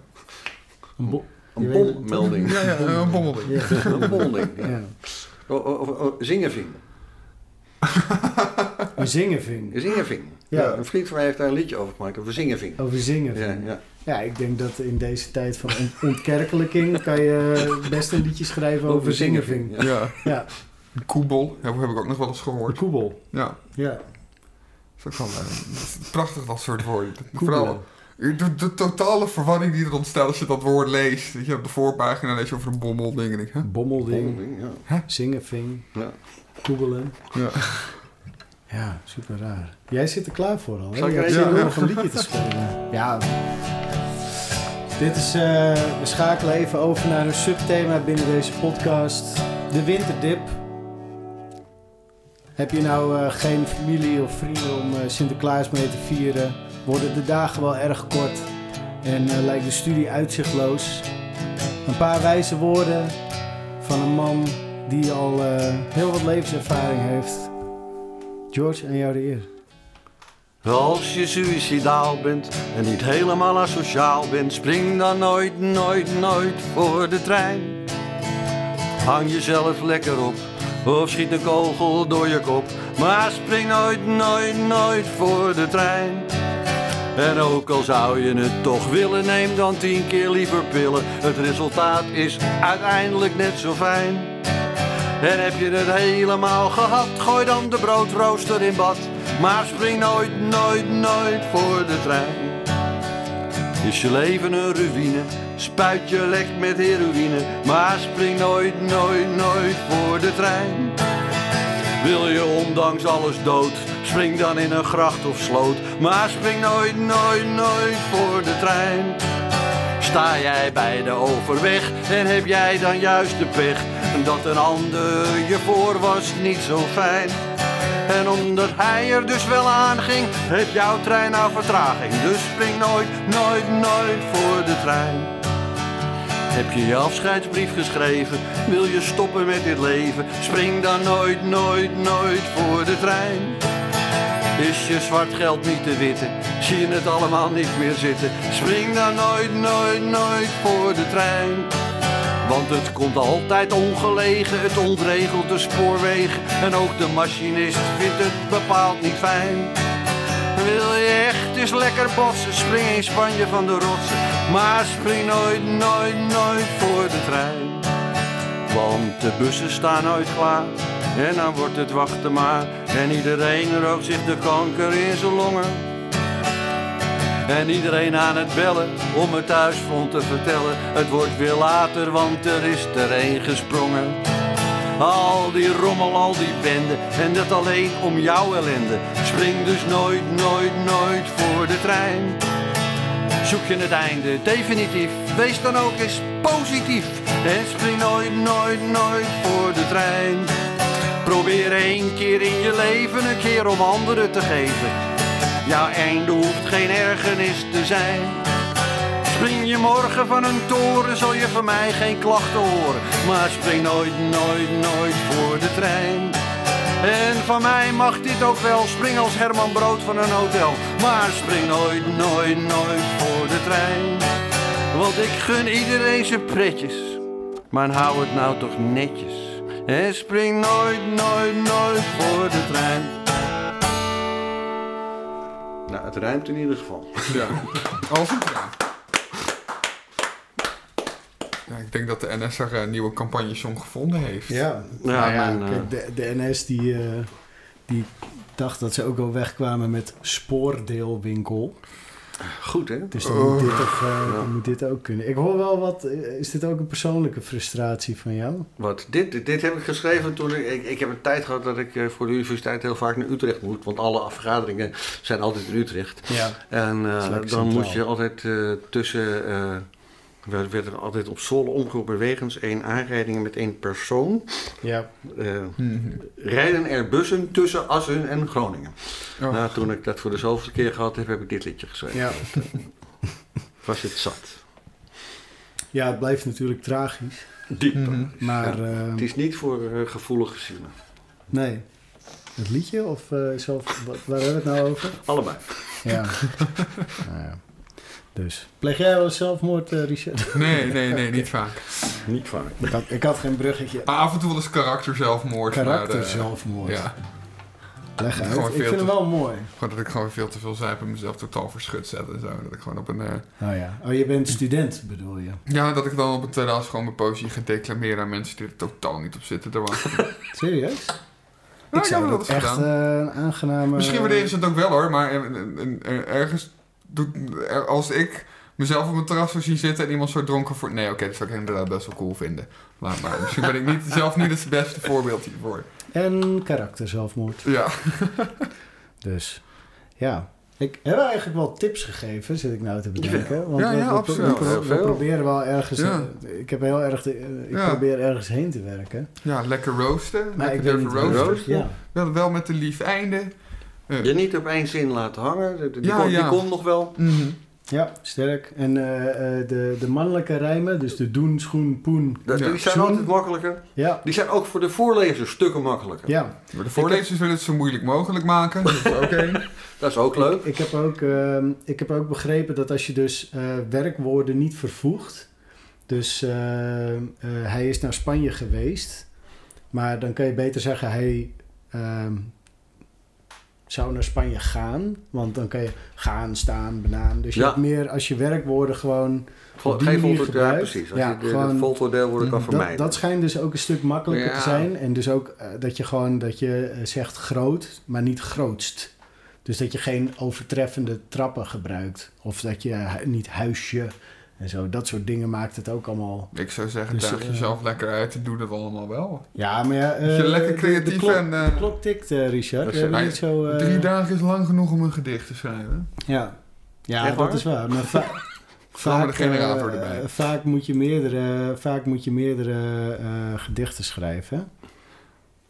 Een, bo een bommelding. Ja, ja, een bommelding. Ja. een bommelding, ja. ja. Oh, oh, oh, zing even. Een zingenving. Een zingenving. Ja. Een vriend van mij heeft daar een liedje over gemaakt, over zingenving. Over zingenving. Ja, ja. ja, ik denk dat in deze tijd van ontkerkelijking kan je best een liedje schrijven over, over zingenving. Ja. ja. Koebel, ja, heb ik ook nog wel eens gehoord. Koebel. Ja. Ja. Dat is, prachtig, dat soort woorden. Vooral de, de, totale verwarring die er ontstaat als je dat woord leest. Weet je, op de voorpagina lees je over een bommelding. En ik, hè? Bommelding. Bommelding ja. Zingenving. Ja. Koebelen. Ja. Ja, super raar. Jij zit er klaar voor al. Hè? Zal ik ja, nog een liedje te spelen? Ja. Dit is, uh, we schakelen even over naar een subthema binnen deze podcast. De winterdip. Heb je nou uh, geen familie of vrienden om uh, Sinterklaas mee te vieren? Worden de dagen wel erg kort en lijkt de studie uitzichtloos? Een paar wijze woorden van een man die al heel wat levenservaring heeft George, en jou de eer. Als je suicidaal bent en niet helemaal asociaal bent, spring dan nooit, nooit, nooit voor de trein. Hang jezelf lekker op of schiet een kogel door je kop, maar spring nooit, nooit, nooit voor de trein. En ook al zou je het toch willen, neem dan tien keer liever pillen. Het resultaat is uiteindelijk net zo fijn. En heb je het helemaal gehad, gooi dan de broodrooster in bad. Maar spring nooit, nooit, nooit voor de trein. Is je leven een ruïne, spuit je lek met heroïne. Maar spring nooit, nooit, nooit voor de trein. Wil je ondanks alles dood, spring dan in een gracht of sloot. Maar spring nooit, nooit, nooit voor de trein. Sta jij bij de overweg en heb jij dan juist de pech dat een ander je voor was niet zo fijn. En omdat hij er dus wel aan ging, heeft jouw trein nou vertraging. Dus spring nooit, nooit, nooit voor de trein. Heb je je afscheidsbrief geschreven? Wil je stoppen met dit leven? Spring dan nooit, nooit, nooit voor de trein. Is je zwart geld niet te witte? Zie je het allemaal niet meer zitten? Spring dan nooit, nooit, nooit voor de trein. Want het komt altijd ongelegen, het ontregelt de spoorwegen. En ook de machinist vindt het bepaald niet fijn. Wil je echt eens lekker botsen, spring in Spanje van de rotsen. Maar spring nooit, nooit, nooit voor de trein. Want de bussen staan nooit klaar. En dan wordt het wachten maar. En iedereen rookt zich de kanker in zijn longen. En iedereen aan het bellen om het thuisfront te vertellen. Het wordt weer later, want er is er een gesprongen. Al die rommel, al die bende en dat alleen om jouw ellende. Spring dus nooit, nooit, nooit voor de trein. Zoek je het einde definitief, wees dan ook eens positief. En spring nooit, nooit, nooit voor de trein. Probeer één keer in je leven een keer om anderen te geven. Jouw einde hoeft geen ergernis te zijn. Spring je morgen van een toren, zal je van mij geen klachten horen. Maar spring nooit, nooit, nooit voor de trein. En van mij mag dit ook wel, spring als Herman Brood van een hotel. Maar spring nooit, nooit, nooit voor de trein. Want ik gun iedereen zijn pretjes, maar hou het nou toch netjes. En spring nooit, nooit, nooit voor de trein. Nou, het ruimt in ieder geval. Ja, als het ruimt. Ja, ik denk dat de NS er een nieuwe campagnesong gevonden heeft. Ja, ja, nou ja kijk, de, de NS die, uh, die dacht dat ze ook wel wegkwamen met spoordeelwinkel. Goed, hè? Dus dan moet, dit uh, moet dit ook kunnen. Ik hoor wel wat... Is dit ook een persoonlijke frustratie van jou? Wat? Dit, dit heb ik geschreven toen ik... Ik, ik heb een tijd gehad dat ik uh, voor de universiteit heel vaak naar Utrecht moet. Want alle vergaderingen zijn altijd in Utrecht. Ja. En uh, dan moet je altijd tussen we werden altijd op Zwolle omgeroepen wegens één aanrijding met één persoon. Ja. Uh, Rijden er bussen tussen Assen en Groningen. Oh. Nou, toen ik dat voor de zoveelste keer gehad heb, heb ik dit liedje geschreven. Ja. was het zat. Ja, het blijft natuurlijk tragisch. Diep. Mm Maar, ja, het is niet voor uh, gevoelige zielen. Nee. Het liedje of zelf, waar hebben we het nou over? Allebei. Ja. nou ja. Dus. Pleeg jij wel zelfmoord, uh, Richard? Nee, nee, nee, niet vaak. niet vaak. Ik had, ik had geen bruggetje. Maar af en toe wel eens karakter zelfmoord. Karakter zelfmoord. Ja. Leg uit. Ik vind hem te- wel mooi. Gewoon dat ik gewoon veel te veel zuip en mezelf totaal verschut zet en zo. Dat ik gewoon op een... eh, Oh ja. Oh, je bent student bedoel je? Ja, dat ik dan op een terras gewoon mijn poëzie ga declameren aan mensen die er totaal niet op zitten te wachten. Serieus? Ja, ik zou dat eens echt eh, een aangename... Misschien waarderen ze het ook wel hoor, maar eh, eh, eh, ergens er- als ik mezelf op een terras zou zien zitten en iemand zo dronken voor. Nee, oké, dat zou ik inderdaad best wel cool vinden. Laat maar. Misschien ben ik niet, zelf niet het beste voorbeeld hiervoor. En karakter zelfmoord. Ja. Dus ja. Ik heb eigenlijk wel tips gegeven, zit ik nou te bedenken. Want Ja, we, ja, we- absoluut. we- proberen wel ergens... Ja. eh, ik heb heel erg... de- eh, ik Ja. probeer ergens heen te werken. ja, lekker roosten. Maar lekker ik durven roosten. Ja. Wel, wel met een lief einde. Je niet op één zin laten hangen. Die, die Ja, komt, die komt nog wel. mhm. ja, sterk. En eh, eh, de, de mannelijke rijmen, dus de doen, schoen, poen. Dat- Ja. Die zijn altijd makkelijker. Ja, Die zijn ook voor de voorlezers stukken makkelijker. ja. Maar de voorlezers willen het zo moeilijk mogelijk maken. Dus oké. Dat is ook leuk. Ik, ik, heb ook, ehm, ik heb ook begrepen dat als je dus eh, werkwoorden niet vervoegt. Dus eh, eh, hij is naar Spanje geweest. Maar dan kan je beter zeggen hij ehm, zou naar Spanje gaan. Want dan kan je gaan, staan, banaan. Dus je Ja. hebt meer als je werkwoorden gewoon... Vol- Geen voltooid, ja precies. Als Ja, je gewoon- het voltooideelwoorden kan Dat, vermijden. dat schijnt dus ook een stuk makkelijker Ja. te zijn. En dus ook eh, dat je gewoon dat je eh, zegt groot, maar niet grootst. Dus dat je geen overtreffende trappen gebruikt. Of dat je niet huisje en zo. Dat soort dingen maakt het ook allemaal. Ik zou zeggen, Dus, daag eh, jezelf lekker uit en doe dat allemaal wel. Ja, maar ja. Dat je eh, lekker de- de creatief klok- en, eh, de klok tikt, eh, Richard. Niet zo. eh, Drie dagen is lang genoeg om een gedicht te schrijven. Ja, ja Echt dat waar? is waar. Maar va- Vooral met de generator erbij. vaak moet je meerdere, vaak moet je meerdere eh, gedichten schrijven,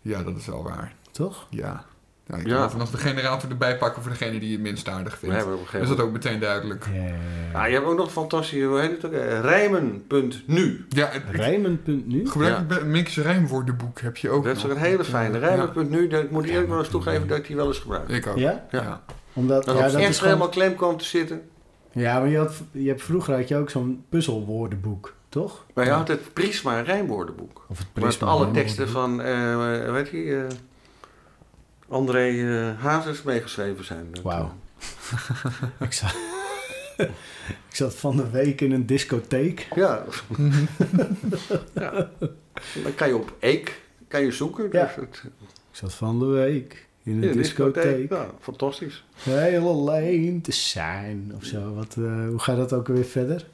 Ja, dat is wel waar. toch? Ja. Ja ik Ja. kan nog de generator erbij pakken voor degene die het minst aardig vindt. een Is dat ook meteen duidelijk? Ja, ja, ja. Ah, je hebt ook nog fantastische, hoe heet het ook? Eh, Rijmen.nu. Ja, het- ik Rijmen.nu? gebruik Ja. een mix rijmwoordenboek heb je ook Dat is nog. ook een hele fijne. Ja. Rijmen.nu, dat moet ik eerlijk wel eens toegeven dat ik die wel eens gebruik. Ik ook. Ja? Ja. Omdat, Als ja, het dat echt is gewoon, helemaal klem kwam te zitten. ja, maar je, had, je hebt, vroeger had je ook zo'n puzzelwoordenboek, toch? Maar je had het Prisma rijmwoordenboek. Of het Prisma alle Rijmwoordenboek. teksten van, eh weet je, eh, André eh, Hazes meegeschreven zijn. Wauw. eh, Ik zat, ik zat van de week in een discotheek. Ja. ja. Dan kan je op Eek kan je zoeken. Ja. Dus het, Ik zat van de week in een discotheek. Ja, fantastisch. Heel alleen te zijn of zo. Wat, eh, hoe gaat dat ook weer verder?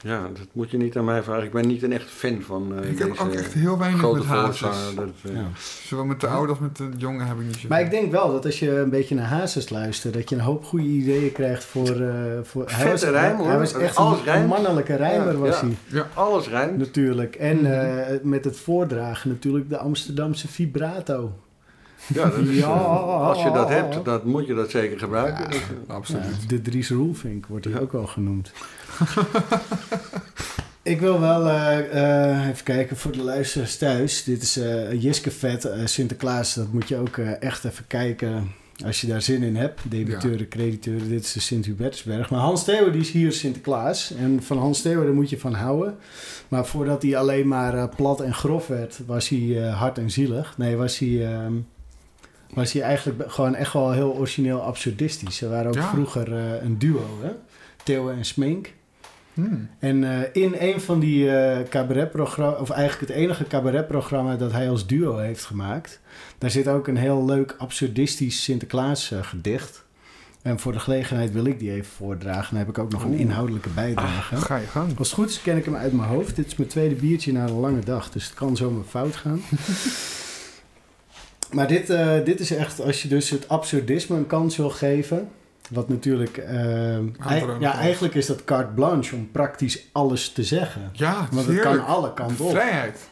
Ja, dat moet je niet aan mij vragen. Ik ben niet een echt fan van eh Ik heb deze ook echt heel weinig grote met hazes. Dat, eh, Ja. Zowel met de oude als met de jonge heb ik niet zo. Maar ik denk wel dat als je een beetje naar Hazes luistert, dat je een hoop goede ideeën krijgt voor. eh voor Vette was, rijm, hoor. Hij was echt Alles een, mannelijke rijmer, Ja, was ja. hij. Alles rijmt. Natuurlijk. En Mhm. eh, met het voordragen natuurlijk de Amsterdamse vibrato. Ja, dat is, Ja. als je dat hebt, dan moet je dat zeker gebruiken. Ja. Dat, Absoluut. Ja, de Dries Roelvink wordt hij ook wel genoemd. Ik wil wel eh, eh, even kijken voor de luisteraars thuis. Dit is eh Jiske Vet, Sinterklaas. Dat moet je ook echt even kijken als je daar zin in hebt. Debiteuren, crediteuren. Dit is de Sint-Hubertsberg. Maar Hans Theo die is hier Sinterklaas. En van Hans Theo daar moet je van houden. Maar voordat hij alleen maar plat en grof werd, was hij hard en zielig. Nee, was hij... ehm, was hij eigenlijk gewoon echt wel heel origineel absurdistisch. Ze waren ook Ja. vroeger een duo, hè? Theo en Smink. Hmm. En eh, in een van die eh cabaretprogramma's, of eigenlijk het enige cabaretprogramma dat hij als duo heeft gemaakt, daar zit ook een heel leuk absurdistisch Sinterklaas eh, gedicht. En voor de gelegenheid wil ik die even voordragen. Dan heb ik ook nog een inhoudelijke bijdrage. Ga je gang. Als het goed is ken ik hem uit mijn hoofd. Dit is mijn tweede biertje na een lange dag, dus het kan zomaar fout gaan. maar dit, dit is echt, als je dus het absurdisme een kans wil geven, wat natuurlijk, eh, er ook ja, eigenlijk is dat carte blanche om praktisch alles te zeggen. Ja, Want het kan alle kanten op. Vrijheid.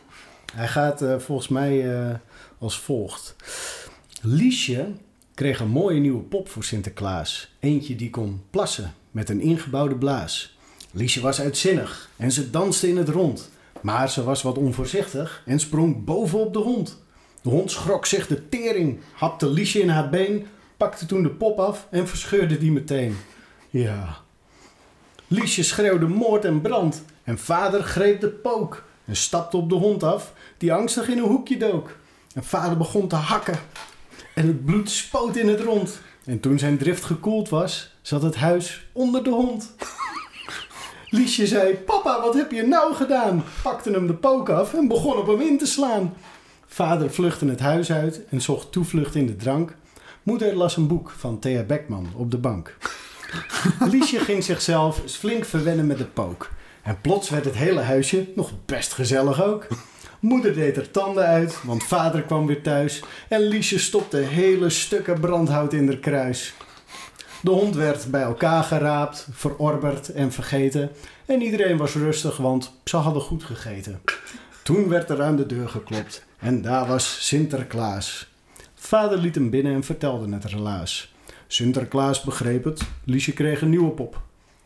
Hij gaat eh, volgens mij eh, als volgt. Liesje kreeg een mooie nieuwe pop voor Sinterklaas. Eentje die kon plassen met een ingebouwde blaas. Liesje was uitzinnig en ze danste in het rond. Maar ze was wat onvoorzichtig en sprong bovenop de hond. De hond schrok zich de tering, hapte Liesje in haar been, pakte toen de pop af en verscheurde die meteen. Ja. Liesje schreeuwde moord en brand en vader greep de pook en stapte op de hond af die angstig in een hoekje dook. En vader begon te hakken En het bloed spoot in het rond. En toen zijn drift gekoeld was, zat het huis onder de hond. Liesje zei, papa, wat heb je nou gedaan? Pakte hem de pook af en begon op hem in te slaan. Vader vluchtte het huis uit en zocht toevlucht in de drank. Moeder las een boek van Thea Beckman op de bank. Liesje ging zichzelf flink verwennen met de pook. En plots werd het hele huisje nog best gezellig ook. Moeder deed er tanden uit, want vader kwam weer thuis. En Liesje stopte hele stukken brandhout in haar kruis. De hond werd bij elkaar geraapt, verorberd en vergeten. En iedereen was rustig, want ze hadden goed gegeten. Toen werd er aan de deur geklopt en daar was Sinterklaas. Vader liet hem binnen en vertelde het relaas. Sinterklaas begreep het, Liesje kreeg een nieuwe pop.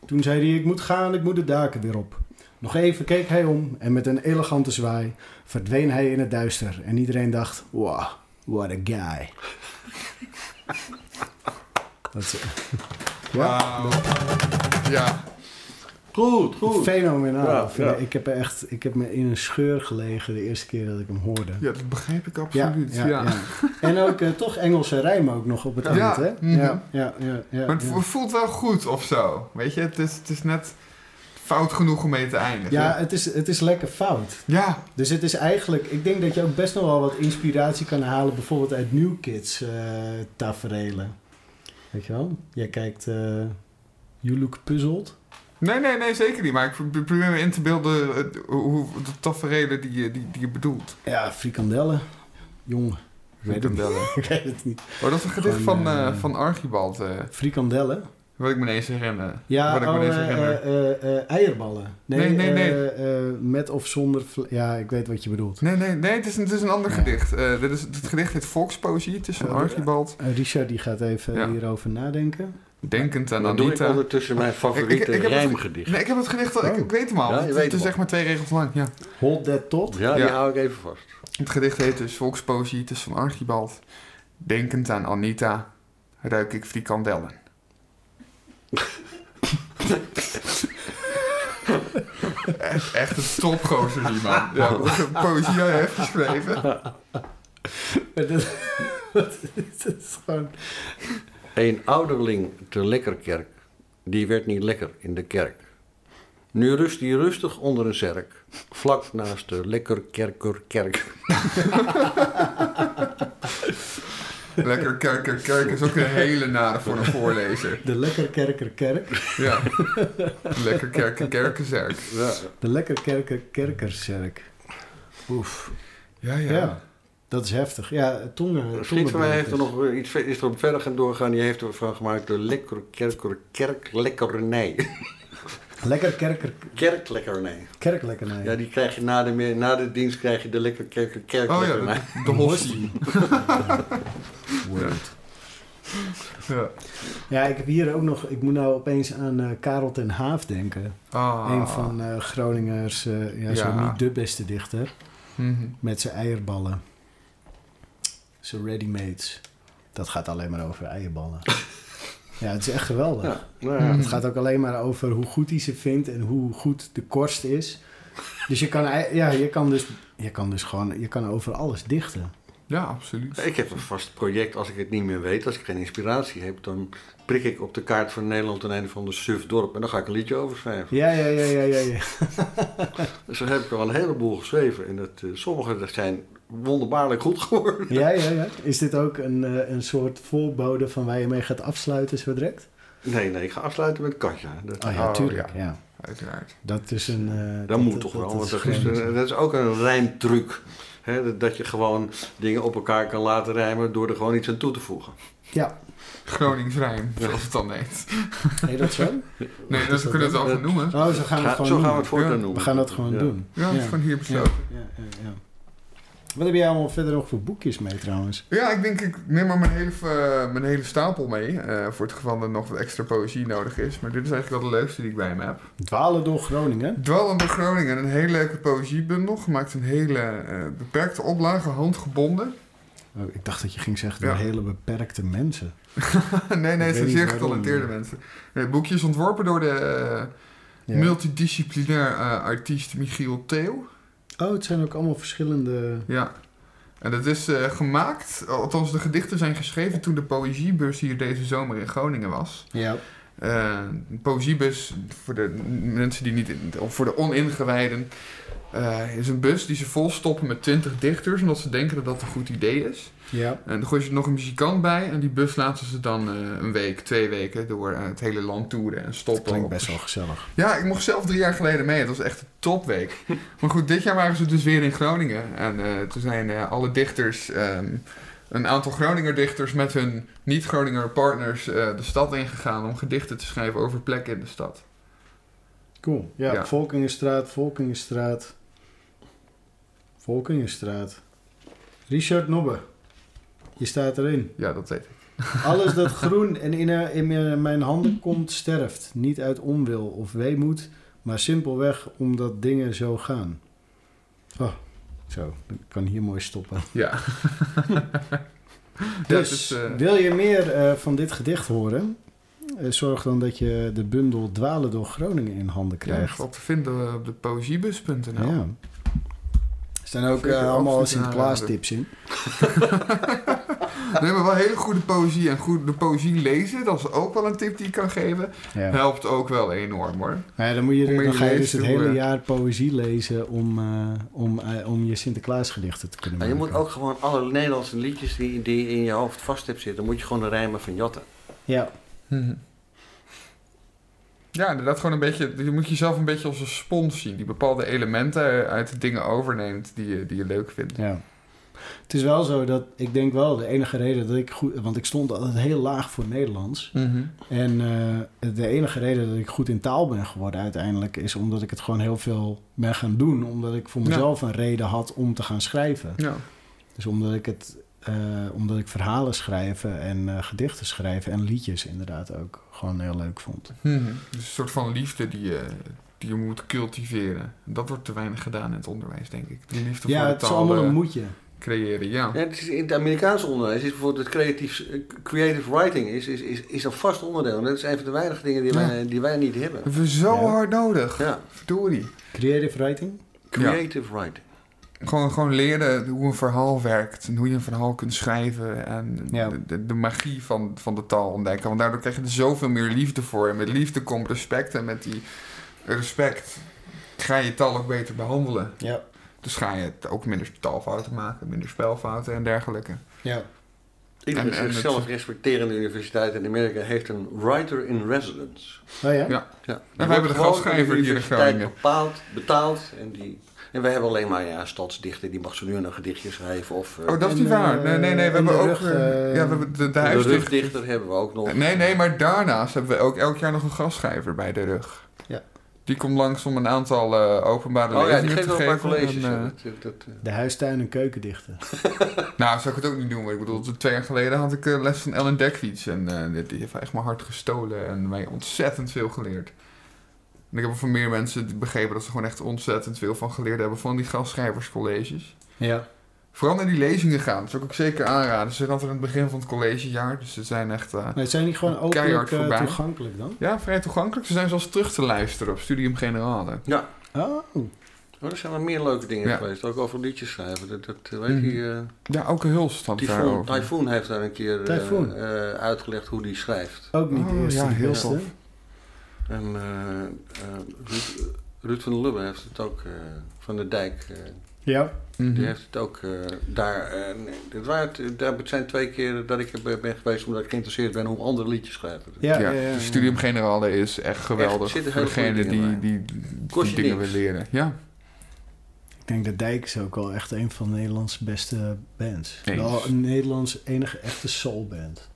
Toen zei hij, ik moet gaan, ik moet de daken weer op. Nog even keek hij om en met een elegante zwaai verdween hij in het duister. En iedereen dacht, wow, what a guy. Dat is, ja, ja. Goed, goed. Fenomenaal. Ja, ja. Ik, heb echt, ik heb me in een scheur gelegen de eerste keer dat ik hem hoorde. Ja, dat begreep ik absoluut. Ja, ja, En ook uh, toch Engelse rijm ook nog op het eind, hè? Mm -hmm. ja, ja, ja, Maar het voelt wel goed of zo. Weet je, het is, het is net fout genoeg om mee te eindigen. Ja, het is, het is lekker fout. Ja. Dus het is eigenlijk... Ik denk dat je ook best nog wel wat inspiratie kan halen... bijvoorbeeld uit New Kids uh, taferelen. Weet je wel? Jij kijkt... Uh, you Look Puzzled. Nee, nee, nee, zeker niet. Maar ik probeer me in te beelden hoe, de taferelen die, je, die, die je bedoelt. Ja, frikandellen. Jong. Frikandellen. ik weet het niet. Oh, dat is een gedicht van, uh, uh, van Archibald. Uh. Frikandellen? Wat ik me ineens herinner. Ja, wat ik oh, me eierballen. Nee, nee, nee. nee. met of zonder... Ja, ik weet wat je bedoelt. Nee, nee, nee. Het is een, het is een ander ja. gedicht. dit is, het gedicht heet Volkspoëzie. Het is van Archibald. Richard die gaat even ja. hierover nadenken. Denkend aan Dan Anita. doe ik ondertussen mijn favoriete ik, ik, ik rijmgedicht. Nee, ik heb het gedicht al, ik, ik weet hem al. Ja, het, is zeg maar twee regels lang. Ja. Hold that tot. Ja, die hou ik even vast. Het gedicht heet dus Volkspoëzie. Het is van Archibald. Denkend aan Anita ruik ik frikandellen. echt, echt een stopgozer die man. Ja, poëzie heeft geschreven. Het is gewoon... Een ouderling te Lekkerkerk, die werd niet lekker in de kerk. Nu rust hij rustig onder een zerk, vlak naast de Lekkerkerkerkerk. Lekker kerker kerk is ook een hele nare voor een voorlezer. De lekkerkerkerkerk. Ja. Lekker kerker kerkerzerk. Ja. De lekkerkerkerkerkerzerk. Oef. Ja, ja, ja. Dat is heftig. Ja, tongen. Een vriend van mij heeft er nog iets is erop verder gaan doorgaan. Die heeft ervan gemaakt de lekker kerker kerk lekkernij. Lekker kerker... Kerklekkernij. Kerklekkernij. Ja, die krijg je na de, na de dienst krijg je de lekker kerker kerklekkernij. Oh ja, de, de hostie. Word. Ja. ja, ik heb hier ook nog... Ik moet nou opeens aan uh, Karel ten Haaf denken. Ah. Een van uh, Groningers... Uh, ja, ja. zo niet de beste dichter. Mm -hmm. Met zijn eierballen. Zijn ready-mates. Dat gaat alleen maar over eierballen. Ja, het is echt geweldig. Ja, nou ja. Het gaat ook alleen maar over hoe goed hij ze vindt en hoe goed de korst is. Dus je kan, ja, je kan, dus, je kan dus gewoon je kan over alles dichten. Ja, absoluut. Ik heb een vast project, als ik het niet meer weet, als ik geen inspiratie heb, dan prik ik op de kaart van Nederland een een van de suf dorp en dan ga ik een liedje over schrijven. Ja, ja, ja, ja, ja. ja. dus daar heb ik al een heleboel geschreven. En dat, uh, sommige zijn wonderbaarlijk goed geworden. Ja, ja, ja. Is dit ook een, uh, een soort voorbode van waar je mee gaat afsluiten zo direct? Nee, nee, ik ga afsluiten met Katja. Dat, oh ja, tuurlijk. Ja. ja. Uiteraard. Dat is een... Uh, dat, dat, moet toch wel, want dat is, een, dat is ook een rijmtruc. Hè, dat je gewoon dingen op elkaar kan laten rijmen door er gewoon iets aan toe te voegen. Ja. Gronings rijm, zoals het dan heet. Nee, dat zo? Nee, dus we kunnen het wel noemen. Oh, zo gaan we het gewoon Zo doen. gaan we het voortaan Ja. noemen. We gaan dat gewoon Ja. doen. Ja, dat is gewoon hier besloten. Ja, ja, ja. Wat heb jij allemaal verder nog voor boekjes mee trouwens? Ja, ik denk ik neem maar mijn hele, eh, mijn hele stapel mee. eh, voor het geval er nog wat extra poëzie nodig is. Maar dit is eigenlijk wel de leukste die ik bij me heb. Dwalen door Groningen. Dwalen door Groningen. Een hele leuke poëziebundel. Gemaakt in hele eh, beperkte oplage, handgebonden. Oh, ik dacht dat je ging zeggen door Ja. hele beperkte mensen. nee, nee, weet zijn zeer getalenteerde mensen. Nee, het boekje is ontworpen door de Ja. multidisciplinair artiest Michiel Theo. Oh, het zijn ook allemaal verschillende... Ja. En dat is uh, gemaakt, althans de gedichten zijn geschreven toen de poëziebus hier deze zomer in Groningen was. Ja. Uh, poëziebus, voor de mensen die niet, of voor de oningewijden, uh, is een bus die ze volstoppen met twintig dichters, omdat ze denken dat dat een goed idee is. Ja. En dan gooi je er nog een muzikant bij en die bus laten ze dan uh, een week, twee weken door het hele land toeren en stoppen. Dat klinkt best wel gezellig. Ja, ik mocht zelf drie jaar geleden mee. Het was echt een topweek. maar goed, dit jaar waren ze dus weer in Groningen. En uh, toen zijn alle dichters, um, een aantal Groninger dichters met hun niet-Groninger partners de stad ingegaan om gedichten te schrijven over plekken in de stad. Cool. Ja, ja. Volkingenstraat, Volkingenstraat. Volkingenstraat. Richard Nobbe. Je staat erin. Ja, dat weet ik. Alles dat groen en in, in mijn handen komt, sterft. Niet uit onwil of weemoed, maar simpelweg omdat dingen zo gaan. Oh, zo, ik kan hier mooi stoppen. Ja. dus, uh... wil je meer uh, van dit gedicht horen? Uh, zorg dan dat je de bundel Dwalen door Groningen in handen krijgt. Ja, op te vinden op de poëziebus.nl. Ja. Er staan ook uh, allemaal Sinterklaas tips in. nee, maar wel hele goede poëzie en goed de poëzie lezen, dat is ook wel een tip die ik kan geven. Ja. Helpt ook wel enorm hoor. Ja, dan, moet je, dan ga je dus het hele jaar poëzie lezen om, uh, om, uh, om je Sinterklaasgedichten te kunnen maken. je moet ook gewoon alle Nederlandse liedjes die, die in je hoofd vast hebt zitten, moet je gewoon de rijmen van jatten. Ja. Hm. Ja, inderdaad gewoon een beetje... Je moet jezelf een beetje als een spons zien. Die bepaalde elementen uit de dingen overneemt die je, die je leuk vindt. Ja. Het is wel zo dat ik denk wel de enige reden dat ik goed... Want ik stond altijd heel laag voor Nederlands. Mm -hmm. En uh, de enige reden dat ik goed in taal ben geworden uiteindelijk... is omdat ik het gewoon heel veel ben gaan doen. Omdat ik voor mezelf ja. een reden had om te gaan schrijven. Ja. Dus omdat ik het... Uh, omdat ik verhalen schrijven en uh, gedichten schrijven en liedjes inderdaad ook gewoon heel leuk vond. Hmm. Dus een soort van liefde die je, die je moet cultiveren. Dat wordt te weinig gedaan in het onderwijs, denk ik. Die liefde ja, voor de het is allemaal een moetje. Creëren, ja. ja het is in het Amerikaanse onderwijs is bijvoorbeeld het creatief, creative writing is, is, is, is een vast onderdeel. En dat is een van de weinige dingen die, ja. wij, die wij niet hebben. Dat hebben we zo ja. hard nodig. Ja. Verdorie. Creative writing? Creative writing. Gewoon, gewoon leren hoe een verhaal werkt en hoe je een verhaal kunt schrijven en ja. de, de, magie van, van de taal ontdekken. Want daardoor krijg je er zoveel meer liefde voor. En met liefde komt respect en met die respect ga je taal ook beter behandelen. Ja. Dus ga je het ook minder taalfouten maken, minder spelfouten en dergelijke. Ja. Iedere zichzelf respecterende universiteit in Amerika heeft een writer in residence. Oh ja? Ja. ja. En we hebben de gastschrijver hier in Groningen. bepaald, betaald en die... En wij hebben alleen maar ja, stadsdichter, die mag zo nu een gedichtje schrijven. Of, uh, oh, dat is niet waar. Nee, nee, nee. We hebben ook. Rug, uh, ja, we hebben de, de, de rugdichter hebben we ook nog. Nee, nee, maar daarnaast hebben we ook elk jaar nog een gastschrijver bij de rug. Ja. Die komt langs om een aantal uh, openbare oh, lezingen ja, die te geven. geven. colleges. En, ja, dat, dat, de huistuin- en keukendichten. nou, zou ik het ook niet doen. Maar ik bedoel, twee jaar geleden had ik les van Ellen Dekfiets. En die heeft echt mijn hart gestolen en mij ontzettend veel geleerd. En ik heb van meer mensen begrepen dat ze gewoon echt ontzettend veel van geleerd hebben van die gastschrijverscolleges. Ja. Vooral naar die lezingen gaan, dat zou ik ook zeker aanraden. Ze zijn altijd aan het begin van het collegejaar, dus ze zijn echt. Uh, nee, zijn die gewoon openlijk uh, toegankelijk dan? Ja, vrij toegankelijk. Ze zijn zelfs terug te luisteren op Studium Generale. Ja. Oh. Oh, er zijn wel meer leuke dingen ja. geweest, ook over liedjes schrijven. Dat, dat weet mm. je. Uh, ja, ook een Hulst had Typhoon, Typhoon heeft daar een keer uitgelegd hoe die schrijft. Ook niet oh, eerst. Ja, heel tof. En uh, uh, Ruud, Ruud, van der Lubbe heeft het ook, uh, van de Dijk. ja. Die mm-hmm. heeft het ook daar. dit waren, daar zijn twee keer dat ik er ben geweest omdat ik geïnteresseerd ben hoe andere liedjes schrijven. Ja, ja, ja, ja, de Studium Generale is echt geweldig echt, voor degene die, die, die dingen willen leren. Ja. Ik denk dat Dijk is ook wel echt een van Nederlands beste bands. Eens. Wel een Nederlands enige echte soulband.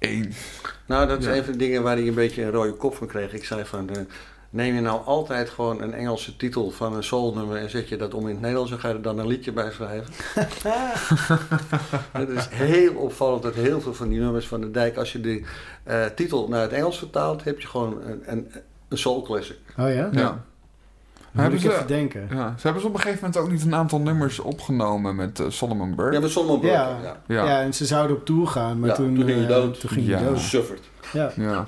Eens. Nou, dat is ja. een van de dingen waar hij een beetje een rode kop van kreeg. Ik zei van, uh, neem je nou altijd gewoon een Engelse titel van een soulnummer en zet je dat om in het Nederlands en ga je er dan een liedje bij schrijven? het is heel opvallend dat heel veel van die nummers van de dijk, als je de uh, titel naar het Engels vertaalt, heb je gewoon een, een, een soul classic. Oh ja? Ja. Hebben ik ze, even denken. Ja, ze hebben ze op een gegeven moment ook niet een aantal nummers opgenomen met uh, Solomon Burke. Ja, met Solomon Burke. Ja, ja. ja. ja en ze zouden op tour gaan, maar ja, toen, toen ging je dood. Uh, toen ging ja. je dood. Sufferd. Ja. ja.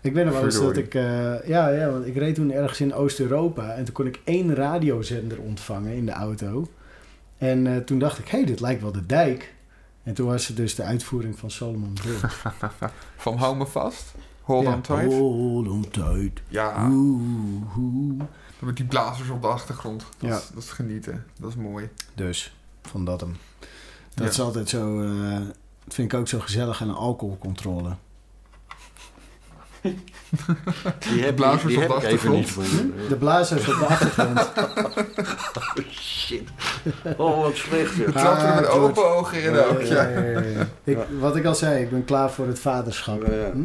Ik weet nog wel eens dat ik... Uh, ja, ja, want ik reed toen ergens in Oost-Europa en toen kon ik één radiozender ontvangen in de auto. En toen dacht ik, hé, hey, dit lijkt wel de dijk. En toen was het dus de uitvoering van Solomon Hill. van Hou me vast? Hold on tight? Hold on tight. Ja. Met die blazers op de achtergrond. Dat, ja. is, dat is genieten. Dat is mooi. Dus, van dat hem. Dat is altijd zo... Uh, dat vind ik ook zo gezellig aan een alcoholcontrole. Die heb, blazers die, op de achtergrond. De blazers op de achtergrond. oh shit. Oh, wat slecht. Je trapt er met ah, open ogen in ook. Ja, ik, wat ik al zei, ik ben klaar voor het vaderschap. Hm?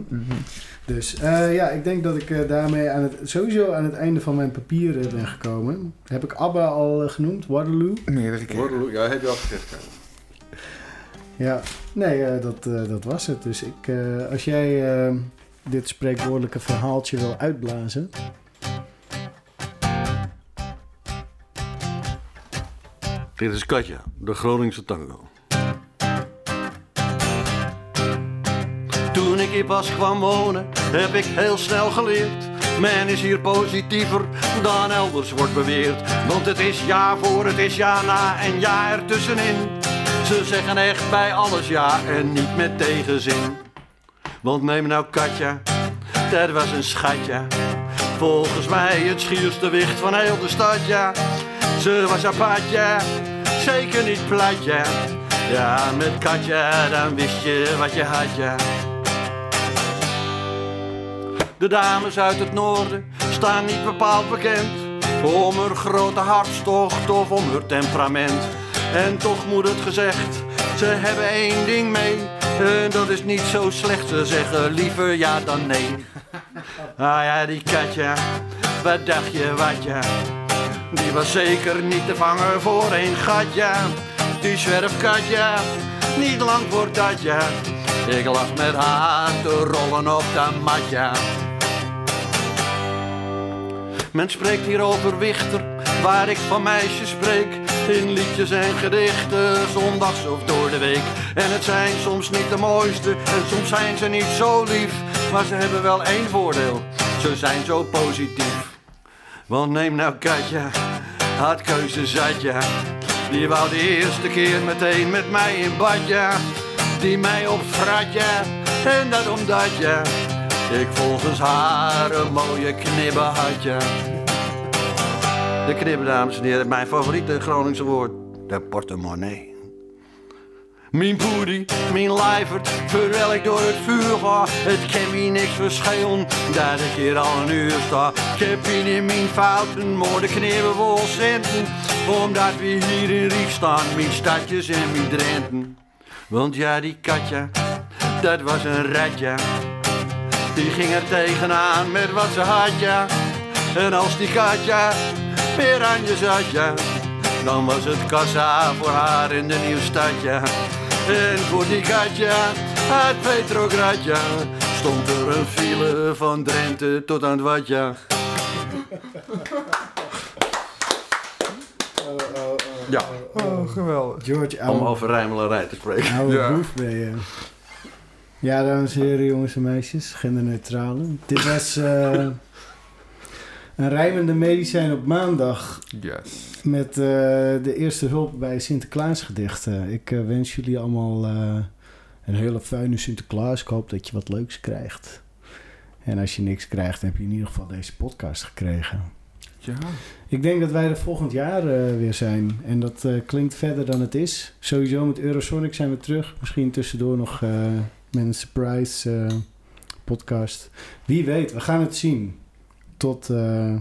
Dus uh, ja, ik denk dat ik uh, daarmee aan het, sowieso aan het einde van mijn papieren ben gekomen. Heb ik ABBA al uh, genoemd? Waterloo? Meerdere keer. Waterloo, ja, heb je al gezegd. Ja, ja nee, dat, dat was het. Dus ik, als jij dit spreekwoordelijke verhaaltje wil uitblazen. Dit is Katja, de Groningse tango. Hier pas kwam wonen, heb ik heel snel geleerd. Men is hier positiever dan elders wordt beweerd. Want het is ja voor, het is ja na en ja ertussenin. Ze zeggen echt bij alles ja en niet met tegenzin. Want neem nou Katja, dat was een schatje. Volgens mij het schierste wicht van heel de stad, ja. Ze was apart, Zeker niet plat, ja. Ja, met Katja, dan wist je wat je had, ja. De dames uit het noorden staan niet bepaald bekend om haar grote hartstocht of om haar temperament. En toch moet het gezegd, ze hebben één ding mee. En dat is niet zo slecht, ze zeggen liever ja dan nee. Ah ja, die katja, wat dacht je wat ja? Die was zeker niet te vangen voor een gatje. Die zwerfkatja, niet lang voor dat ja. Ik lag met haar te rollen op de matja. Men spreekt hier over Wichter, waar ik van meisjes spreek. In liedjes en gedichten, zondags of door de week. En het zijn soms niet de mooiste, en soms zijn ze niet zo lief. Maar ze hebben wel één voordeel, ze zijn zo positief. Want neem nou Katja, had keuze zat ja. Die wou de eerste keer meteen met mij in badje. Die mij op fratje, en dat omdat ja ik volgens haar een mooie knibben had. De knibben, dames en heren, mijn favoriete Groningse woord. De portemonnee. Mijn poedie, mijn lijvert, terwijl ik door het vuur ga. Het kan me niks verschillen, dat ik hier al een uur sta. Ik heb in mijn fouten, maar de knibben vol centen. Omdat we hier in Riek staan, mijn stadjes en mijn drenten. Want ja, die katja, dat was een ratje. Die ging er tegenaan met wat ze had, ja. En als die Katja weer aan je zat, ja. Dan was het kassa voor haar in de nieuwstad, ja. En voor die Katja uit Petrogradja stond er een file van Drenthe tot aan het Watja. Ja. Oh, geweldig. George, Om over rijmelarij te spreken. Oude ja. boef ben je. Ja, dames en heren, jongens en meisjes, genderneutrale. Dit was uh, een rijmende medicijn op maandag. Yes. Met uh, de eerste hulp bij Sinterklaasgedichten. Ik uh, wens jullie allemaal een hele fijne Sinterklaas. Ik hoop dat je wat leuks krijgt. En als je niks krijgt, heb je in ieder geval deze podcast gekregen. Ja. Ik denk dat wij er volgend jaar weer zijn. En dat klinkt verder dan het is. Sowieso met Eurosonic zijn we terug. Misschien tussendoor nog met een surprise uh, podcast. Wie weet, we gaan het zien. Tot uh,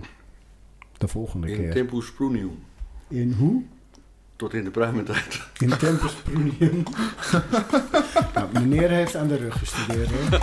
de volgende in keer. In Tempus Prunium. In hoe? Tot in de pruimentijd. In Tempus Prunium. nou, meneer heeft aan de rug gestudeerd hoor.